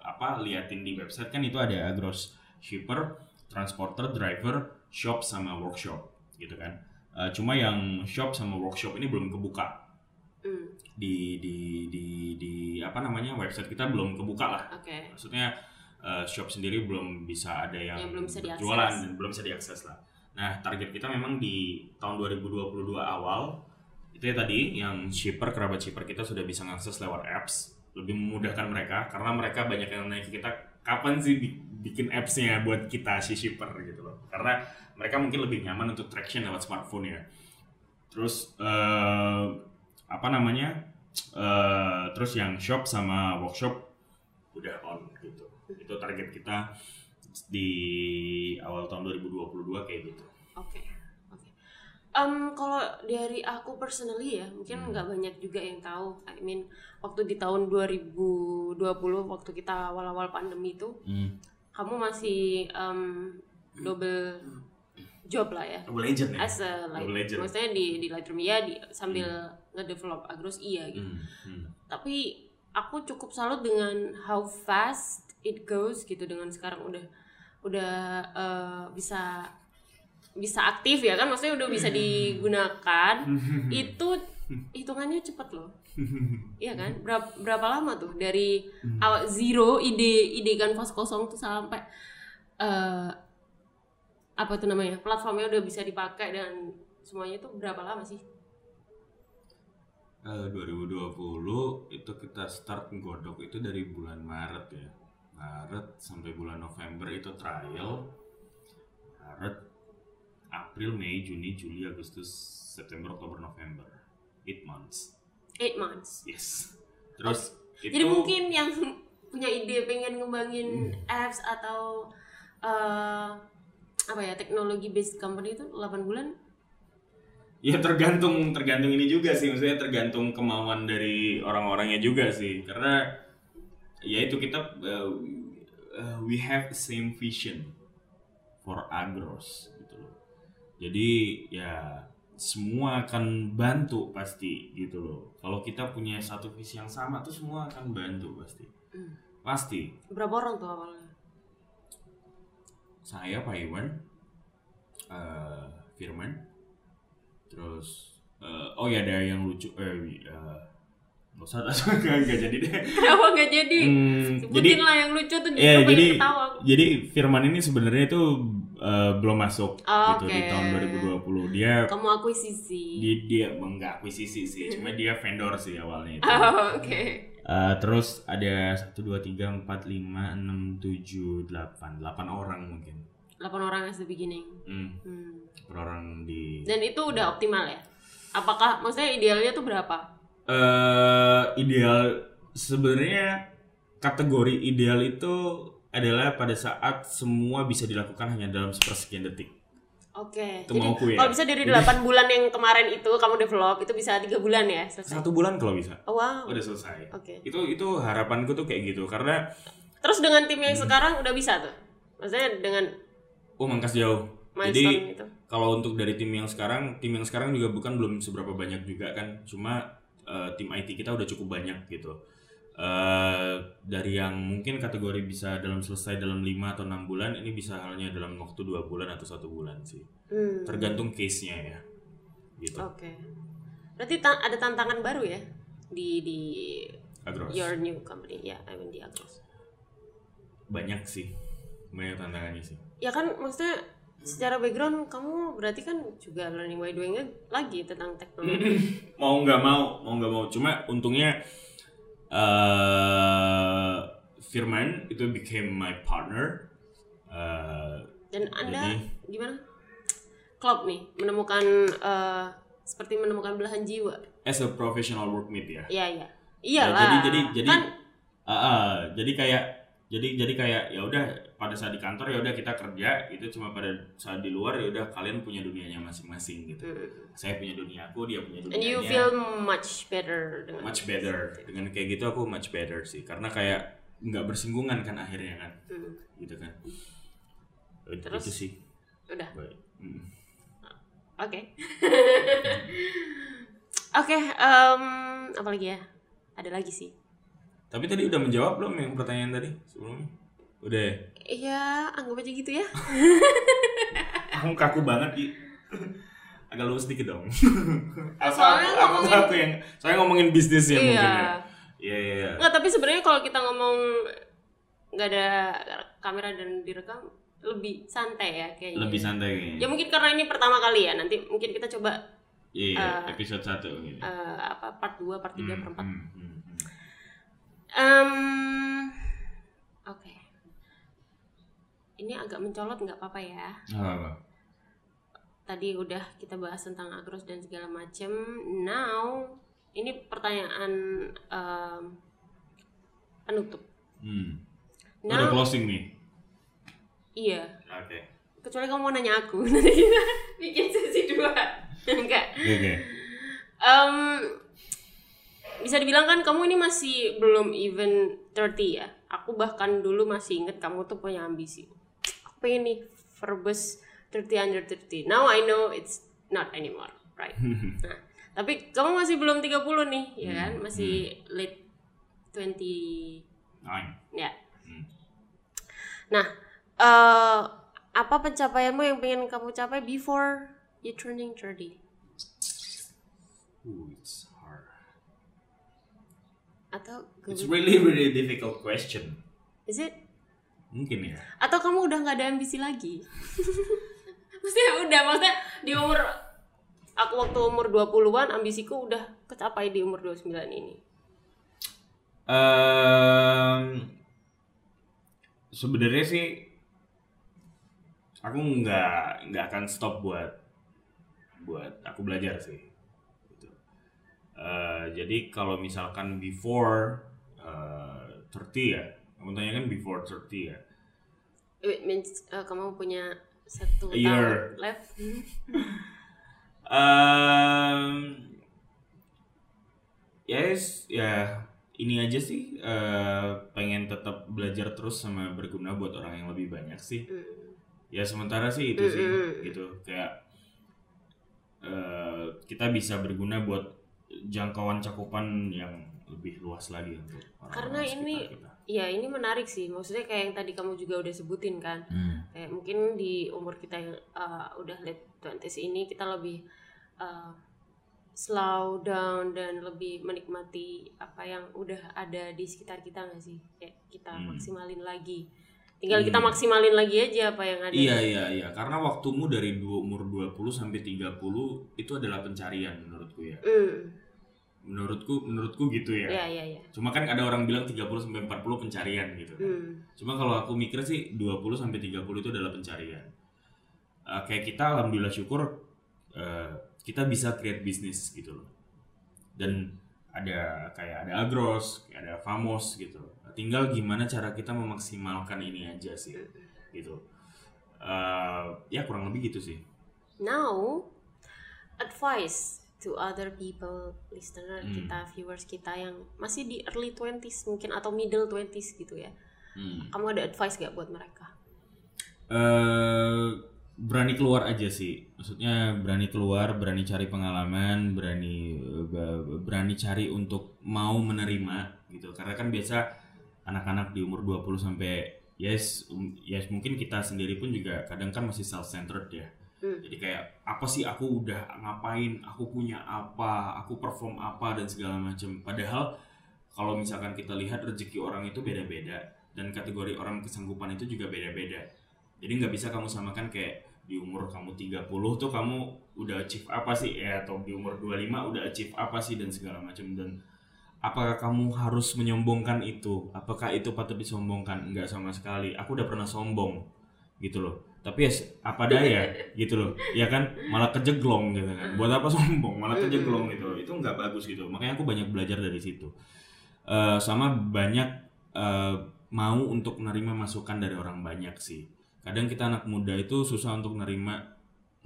apa liatin di website kan itu ada Agros shipper, transporter, driver, shop sama workshop gitu kan. Eh, cuma yang shop sama workshop ini belum kebuka Mm, di di di di apa namanya website kita belum kebuka lah. oke Maksudnya eh, shop sendiri belum bisa ada yang, Yang belum bisa jualan dan belum bisa diakses lah. Nah, target kita memang di tahun 2022 awal itu ya tadi yang shipper kerabat shipper kita sudah bisa mengakses lewat apps, lebih memudahkan mereka karena mereka banyak yang nanya ke kita kapan sih bi- bikin appsnya buat kita si shipper gitu loh. Karena mereka mungkin lebih nyaman untuk traction lewat smartphone ya. Terus eh, apa namanya? eh, terus yang shop sama workshop udah on gitu. Itu target kita di awal tahun 2022 kayak gitu. Oke, oke. Em, kalau dari aku personally ya, mungkin Hmm. nggak banyak juga yang tahu. I mean, waktu di tahun 2020, waktu kita awal-awal pandemi itu, kamu masih em, double job lah ya. Double agent ya? As a like, Double agent. maksudnya di di Lightroom ya, di, sambil ngedevelop Agros iya gitu. Hmm, hmm. Tapi aku cukup salut dengan how fast it goes gitu dengan sekarang udah udah eh, bisa bisa aktif ya kan? Maksudnya udah bisa digunakan itu hitungannya cepet loh. Iya kan? Berapa berapa lama tuh dari awal zero ide ide kanvas kosong tuh sampai eh apa tuh namanya platformnya udah bisa dipakai dan semuanya tuh berapa lama sih? Eh, 2020 itu kita start nggodok itu dari bulan Maret ya. Maret sampai bulan November itu trial. Maret, April, Mei, Juni, Juli, Agustus, September, Oktober, November. 8 months. eight months Yes. Terus itu Jadi mungkin yang punya ide pengen ngembangin apps atau eh, apa ya teknologi based company itu 8 bulan Ya tergantung tergantung ini juga sih, maksudnya tergantung kemauan dari orang-orangnya juga sih. Karena ya itu kita uh, uh, we have the same vision for agros. Jadi ya semua akan bantu pasti gitu loh. Kalau kita punya satu visi yang sama tuh semua akan bantu pasti. Hmm. Pasti. berapa orang tuh awalnya? Saya Pak Iwan, eh, Firman, terus eh, oh ya ada yang lucu, eh, wi- nggak usah nggak nggak jadi deh Kenapa nggak jadi? Hmm, Sebutin jadi lah yang lucu tuh justru jadi ketawa. jadi Firman ini sebenarnya itu eh, belum masuk gitu di Oke. tahun 2020. Dia Kamu akuisisi. dia, dia enggak akuisisi sih, cuma dia vendor sih awalnya itu. Oh, Oke. Eh, terus ada 1 2 3 4 5 6 7 8 8 orang mungkin. 8 orang as the beginning. Hmm, Hmm. per orang di Dan itu udah optimal ya? Apakah maksudnya idealnya tuh berapa? Eh ideal sebenarnya kategori ideal itu adalah pada saat semua bisa dilakukan hanya dalam sepersekian detik. Oke. Itu Jadi mauku ya. kalau bisa dari 8 bulan yang kemarin itu kamu develop itu bisa tiga bulan ya selesai. Satu bulan kalau bisa. Oh, wow. Udah selesai. Oke. Itu itu harapanku tuh kayak gitu karena Terus dengan tim yang Hmm. sekarang udah bisa tuh. Maksudnya dengan oh mangkas jauh. Jadi itu. kalau untuk dari tim yang sekarang, tim yang sekarang juga bukan belum seberapa banyak juga kan. Cuma eh, tim IT kita udah cukup banyak gitu. Eh dari yang mungkin kategori bisa dalam selesai dalam 5 atau enam bulan, ini bisa halnya dalam waktu dua bulan atau satu bulan sih. Hmm. Tergantung case-nya ya. Gitu. Oke. Berarti ta- ada tantangan baru ya di di Agros. your new company ya, I mean di Agros. Banyak sih. Banyak tantangannya sih. Ya kan maksudnya secara background kamu berarti kan juga learning by doing lagi tentang teknologi. mau nggak mau mau nggak mau cuma untungnya eh Firman itu became my partner Eh, Dan Anda Jadi- gimana? Klop nih menemukan eh, seperti menemukan belahan jiwa. as a professional workmate ya Iya, iya. Ya, Iyalah. jadi jadi jadi kan ah, ah, jadi kayak jadi jadi kayak ya udah pada saat di kantor ya udah kita kerja itu cuma pada saat di luar ya udah kalian punya dunianya masing-masing gitu Hmm. saya punya dunia aku dia punya and you feel much better dengan much better dengan kayak gitu aku much better sih karena kayak nggak bersinggungan kan akhirnya kan Hmm. gitu kan Itu- Terus? itu sih Udah. Baik. Mm. Oke. Oke, em, apa lagi ya? Ada lagi sih. Tapi tadi udah menjawab belum yang pertanyaan tadi sebelumnya? Udah ya? Iya, anggap aja gitu ya. Kamu kaku banget, Ki. Agak lurus dikit dong. Soalnya aku, aku, ngomongin- aku yang saya ngomongin bisnis ya mungkin ya. Iya. Iya, iya, iya. Nggak, tapi sebenarnya kalau kita ngomong nggak ada kamera dan direkam lebih santai ya kayaknya. Lebih santai kayaknya. Ya mungkin karena ini pertama kali ya. Nanti mungkin kita coba Iya, iya, eh, episode 1 gitu. eh, apa part 2, part 3, Hmm, part 4. hmm, hmm, Em, Oke. Ini agak mencolot nggak apa-apa ya. Apa-apa. Tadi udah kita bahas tentang agros dan segala macem. Now, ini pertanyaan em, penutup. Hmm. Now, Udah closing nih. iya. Oke. Kecuali kamu mau nanya aku, nanti kita bikin sesi dua. Enggak. Oke, oke. Em, bisa dibilang kan kamu ini masih belum even 30 ya. Aku bahkan dulu masih inget kamu tuh punya ambisi. Aku pengen nih Verbus 30 under 30. Now I know it's not anymore, right? Nah, tapi kamu masih belum 30 nih, ya kan? Masih late 20 Nine. ya. Hmm. Nah, eh apa pencapaianmu yang pengen kamu capai before you turning 30? Ooh, it's. Atau It's really really difficult question. is it Mungkin ya. atau kamu udah nggak ada ambisi lagi maksudnya udah maksudnya di umur aku waktu umur 20-an ambisiku udah kecapai di umur 29 ini Ehm, sebenarnya sih aku nggak nggak akan stop buat buat aku belajar sih. Eh, jadi kalau misalkan before 30 ya, kamu tanya kan before 30 ya. it means uh, kamu punya satu A year. tahun left Ehm, yes, ya ini aja sih eh, pengen tetap belajar terus sama berguna buat orang yang lebih banyak sih. Hmm. Ya sementara sih itu sih Mm-mm. gitu kayak eh, kita bisa berguna buat jangkauan cakupan yang lebih luas lagi untuk orang-orang Karena ini- kita. ya ini menarik sih maksudnya kayak yang tadi kamu juga udah sebutin kan Hmm. kayak mungkin di umur kita yang uh, udah late 20s ini kita lebih uh, slow down dan lebih menikmati apa yang udah ada di sekitar kita nggak sih kayak kita Hmm. maksimalin lagi tinggal kita Hmm. maksimalin lagi aja apa yang ada Iya iya iya karena waktumu dari dua, umur 20 sampai 30 itu adalah pencarian menurutku ya. Hmm, Menurutku menurutku gitu ya. ya ya ya Cuma kan ada orang bilang 30 sampai 40 pencarian gitu. Hmm, Cuma kalau aku mikir sih 20 sampai 30 itu adalah pencarian. Eh, kayak kita alhamdulillah syukur eh, kita bisa create bisnis gitu loh. Dan ada kayak ada Agros, kayak ada Famos gitu. Tinggal gimana cara kita memaksimalkan ini aja sih gitu. Eh, ya kurang lebih gitu sih. now advice to other people listener Hmm. kita viewers kita yang masih di early 20s mungkin atau middle 20s gitu ya. Hmm. kamu ada advice gak buat mereka? Eh berani keluar aja sih. Maksudnya berani keluar berani cari pengalaman berani berani cari untuk mau menerima gitu. Karena kan biasa anak-anak di umur 20 sampai yes um, yes mungkin kita sendiri pun juga kadang kan masih self centered ya Hmm. jadi kayak apa sih aku udah ngapain aku punya apa aku perform apa dan segala macam padahal kalau misalkan kita lihat rezeki orang itu beda-beda dan kategori orang kesanggupan itu juga beda-beda. Jadi nggak bisa kamu samakan kayak di umur kamu 30 tuh kamu udah achieve apa sih? Ya atau di umur 25 udah achieve apa sih? Dan segala macam dan apakah kamu harus menyombongkan itu? Apakah itu patut disombongkan? Enggak sama sekali. Aku udah pernah sombong gitu loh tapi ya apa daya gitu loh. Ya kan? Malah kejeglong gitu kan. Buat apa sombong? Malah kejeglong gitu itu nggak bagus gitu. Makanya aku banyak belajar dari situ. Eh, sama banyak eh, mau untuk menerima masukan dari orang banyak sih. Kadang kita anak muda itu susah untuk menerima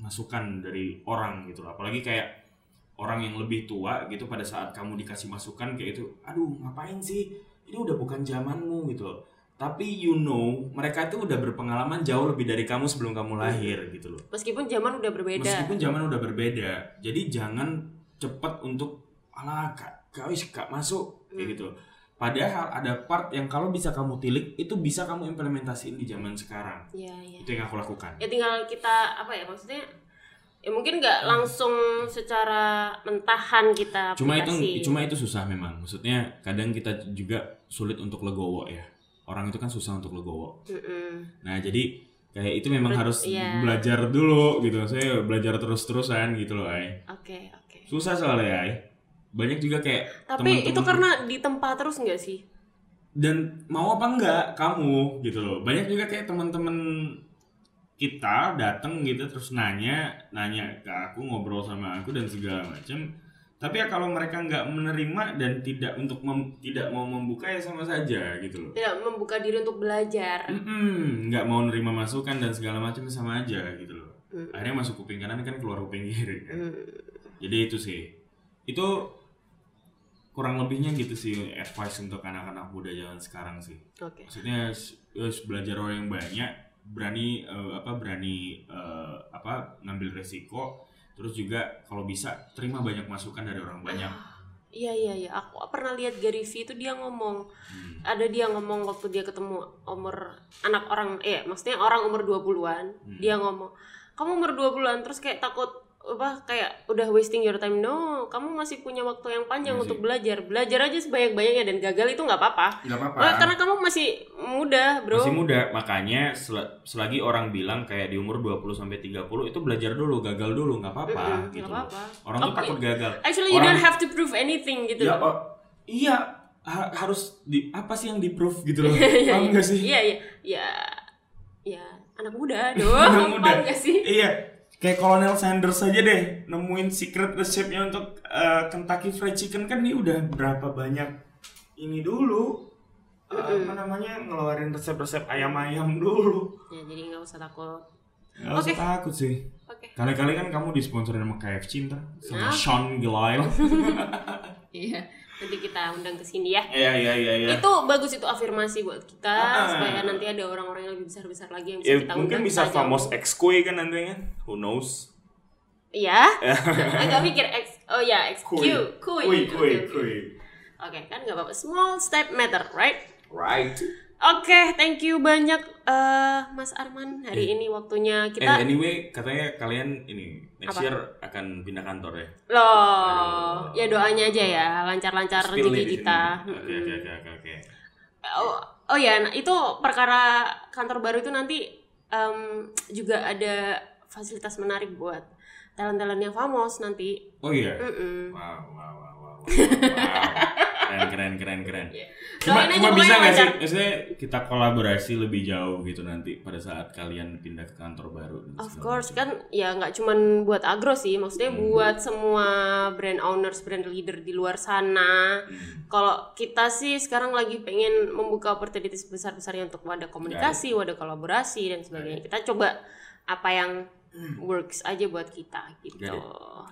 masukan dari orang gitu loh. Apalagi kayak orang yang lebih tua gitu pada saat kamu dikasih masukan kayak itu aduh ngapain sih? Ini udah bukan zamanmu gitu tapi you know mereka itu udah berpengalaman jauh lebih dari kamu sebelum kamu lahir gitu loh. Meskipun zaman udah berbeda. Meskipun zaman udah berbeda jadi jangan cepat untuk ala kak kak wis kak masuk. Kayak gitu padahal ada part yang kalau bisa kamu tilik itu bisa kamu implementasiin di zaman sekarang. Ya ya itu yang aku lakukan. Ya tinggal kita apa ya maksudnya ya mungkin nggak langsung secara mentahan kita cuma itu aplikasi. cuma itu susah memang. Maksudnya kadang kita juga sulit untuk legowo ya orang itu kan susah untuk legowo. Mm-mm. nah jadi kayak itu memang Ber- harus iya. belajar dulu gitu. Saya belajar terus terusan gitu loh ay oke oke. Susah soalnya ay banyak juga kayak tapi teman-teman- itu karena ditempa terus nggak sih? Dan mau apa enggak kamu gitu loh. Banyak juga kayak teman-teman kita datang gitu terus nanya nanya ke aku ngobrol sama aku dan segala macam tapi ya kalau mereka nggak menerima dan tidak untuk mem- tidak mau membuka ya sama saja gitu loh. Tidak membuka diri untuk belajar. Mm-mm, nggak mau nerima masukan dan segala macam sama aja gitu loh. Mm. akhirnya masuk kuping kanan kan keluar kuping kiri kan. Mm. jadi itu sih. Itu kurang lebihnya gitu sih advice untuk anak-anak muda zaman sekarang sih. Oke. Maksudnya harus belajar orang yang banyak berani eh, apa berani eh, apa ngambil resiko terus juga kalau bisa terima banyak masukan dari orang banyak Iya iya iya, aku pernah lihat Gary V itu dia ngomong Hmm. ada dia ngomong waktu dia ketemu umur anak orang eh maksudnya orang umur 20-an, Hmm. dia ngomong, "Kamu umur 20-an terus kayak takut apa kayak udah wasting your time." No, kamu masih punya waktu yang panjang Masih. untuk belajar. Belajar aja sebanyak-banyaknya dan gagal itu nggak apa-apa. nggak apa-apa Oh, karena kamu masih muda, Bro. masih muda makanya sel- selagi orang bilang kayak di umur 20 sampai 30 itu belajar dulu gagal dulu nggak apa-apa gitu nggak loh. apa-apa. orang tuh Oke. takut gagal Actually you Orang- don't have to prove anything gitu. ya oh, iya ha- harus di apa sih yang di proof gitu loh paham nggak sih Iya iya ya ya anak muda dong. Anak muda. Nggak sih? Iya, kayak Colonel Sanders aja deh nemuin secret resepnya untuk uh, Kentucky Fried Chicken kan dia udah berapa banyak ini dulu uh, apa namanya ngeluarin resep-resep ayam-ayam dulu. Ya jadi nggak usah takut. Gak usah Oke. takut sih. Oke. Kali-kali kan kamu disponsorin sama KFC ntar sama Nah. Sean Gilile. Iya. Nanti kita undang ke sini ya. Iya iya iya iya. Itu bagus itu afirmasi buat kita Ah. supaya nanti ada orang-orang yang lebih besar-besar lagi yang bisa Ya, kita mungkin undang. bisa kita famos jawab. ex kue kan nantinya. Who knows? Iya. Agak mikir ex oh ya ex. Kue. Kui. Kue kue oke. kue. Oke, kan nggak apa-apa. Small step matter, right? Right. Oke, thank you banyak eh, Mas Arman hari ini waktunya Eh kita anyway katanya kalian ini next Apa? year akan pindah kantor ya. loh ya doanya aja ya lancar-lancar rezeki kita. Oke oke oke oke. Oh, oh ya, nah, itu perkara kantor baru itu nanti em, juga ada fasilitas menarik buat talent-talent yang famos nanti. Oh iya. Mm-mm. Wow wow wow wow. wow. wow. Keren keren keren keren. Iya. Cuma, Doain aja cuma bisa nggak sih? Maksudnya kita kolaborasi lebih jauh gitu nanti pada saat kalian pindah ke kantor baru. Of course kan ya nggak cuman buat agro sih, maksudnya Hmm. buat semua brand owners, brand leader di luar sana. Hmm. Kalau kita sih sekarang lagi pengen membuka opportunities besar-besarnya untuk wadah komunikasi, wadah kolaborasi dan sebagainya. Kita coba apa yang works aja buat kita gitu.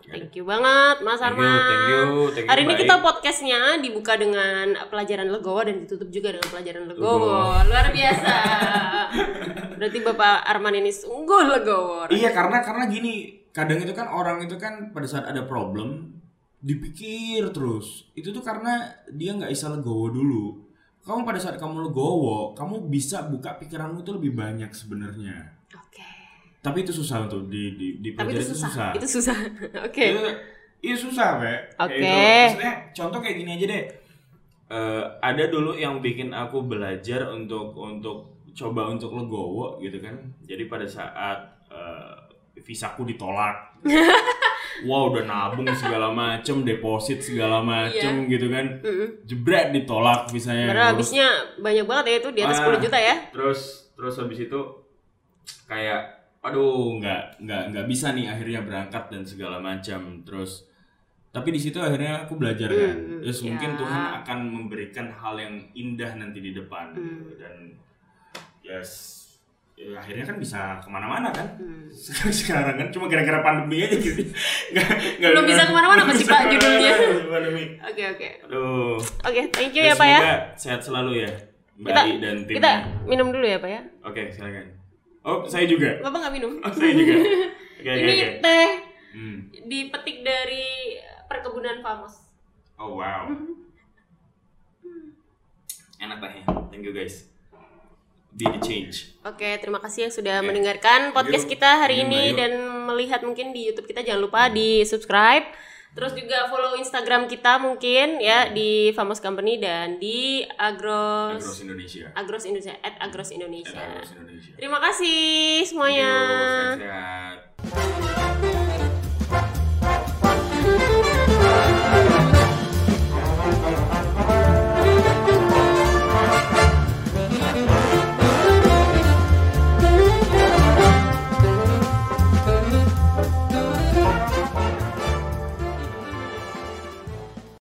Thank you banget Mas Thank you, Arman. thank you, thank you, Hari ini baik. kita podcastnya dibuka dengan pelajaran legowo dan ditutup juga dengan pelajaran legowo. Legowo. Luar biasa. Berarti Bapak Arman ini sungguh legowo. Iya karena karena gini kadang itu kan orang itu kan pada saat ada problem dipikir terus itu tuh karena dia nggak bisa legowo dulu kamu pada saat kamu legowo kamu bisa buka pikiranmu itu lebih banyak sebenarnya. Tapi itu susah untuk di di, di Tapi itu susah. Itu susah. Oke. Itu, itu susah, Pak. Oke. Kayak itu. Maksudnya contoh kayak gini aja deh. Eh, ada dulu yang bikin aku belajar untuk untuk coba untuk legowo gitu kan. Jadi pada saat eh, visaku ditolak. wow, udah nabung segala macem, deposit segala macem gitu kan. Mm-mm. Jebret ditolak visanya. Terus- habisnya banyak banget ya itu di atas Ah. 10 juta ya. terus terus habis itu kayak aduh nggak nggak nggak bisa nih akhirnya berangkat dan segala macam terus tapi di situ akhirnya aku belajar kan Hmm, terus mungkin ya. Tuhan akan memberikan hal yang indah nanti di depan Hmm. dan yes ya, akhirnya kan bisa ke mana-mana kan Hmm. sekarang kan cuma gara-gara pandemi aja gitu nggak, nggak bisa ke mana-mana apa sih, bisa Pak, judulnya? pandemi Oke oke. aduh Oke, thank you ya Ya, Pak ya. sehat selalu ya Mbak Kita I dan timnya kita minum dulu ya Pak ya. Oke, silakan. Oh, saya juga. Bapak nggak minum? Oh, saya juga. Oke, Ini oke. teh Hmm. dipetik dari perkebunan Famos. Oh, wow. Enak tehnya. Thank you guys. Be the change. Oke, terima kasih yang sudah Oke. mendengarkan podcast kita hari ini dan melihat mungkin di YouTube kita jangan lupa di subscribe. Terus juga follow Instagram kita mungkin ya hmm. di Famous Company dan di Agros Agros Indonesia. Agros Indonesia Agros hmm. Indonesia. Indonesia. Terima kasih semuanya. Yo,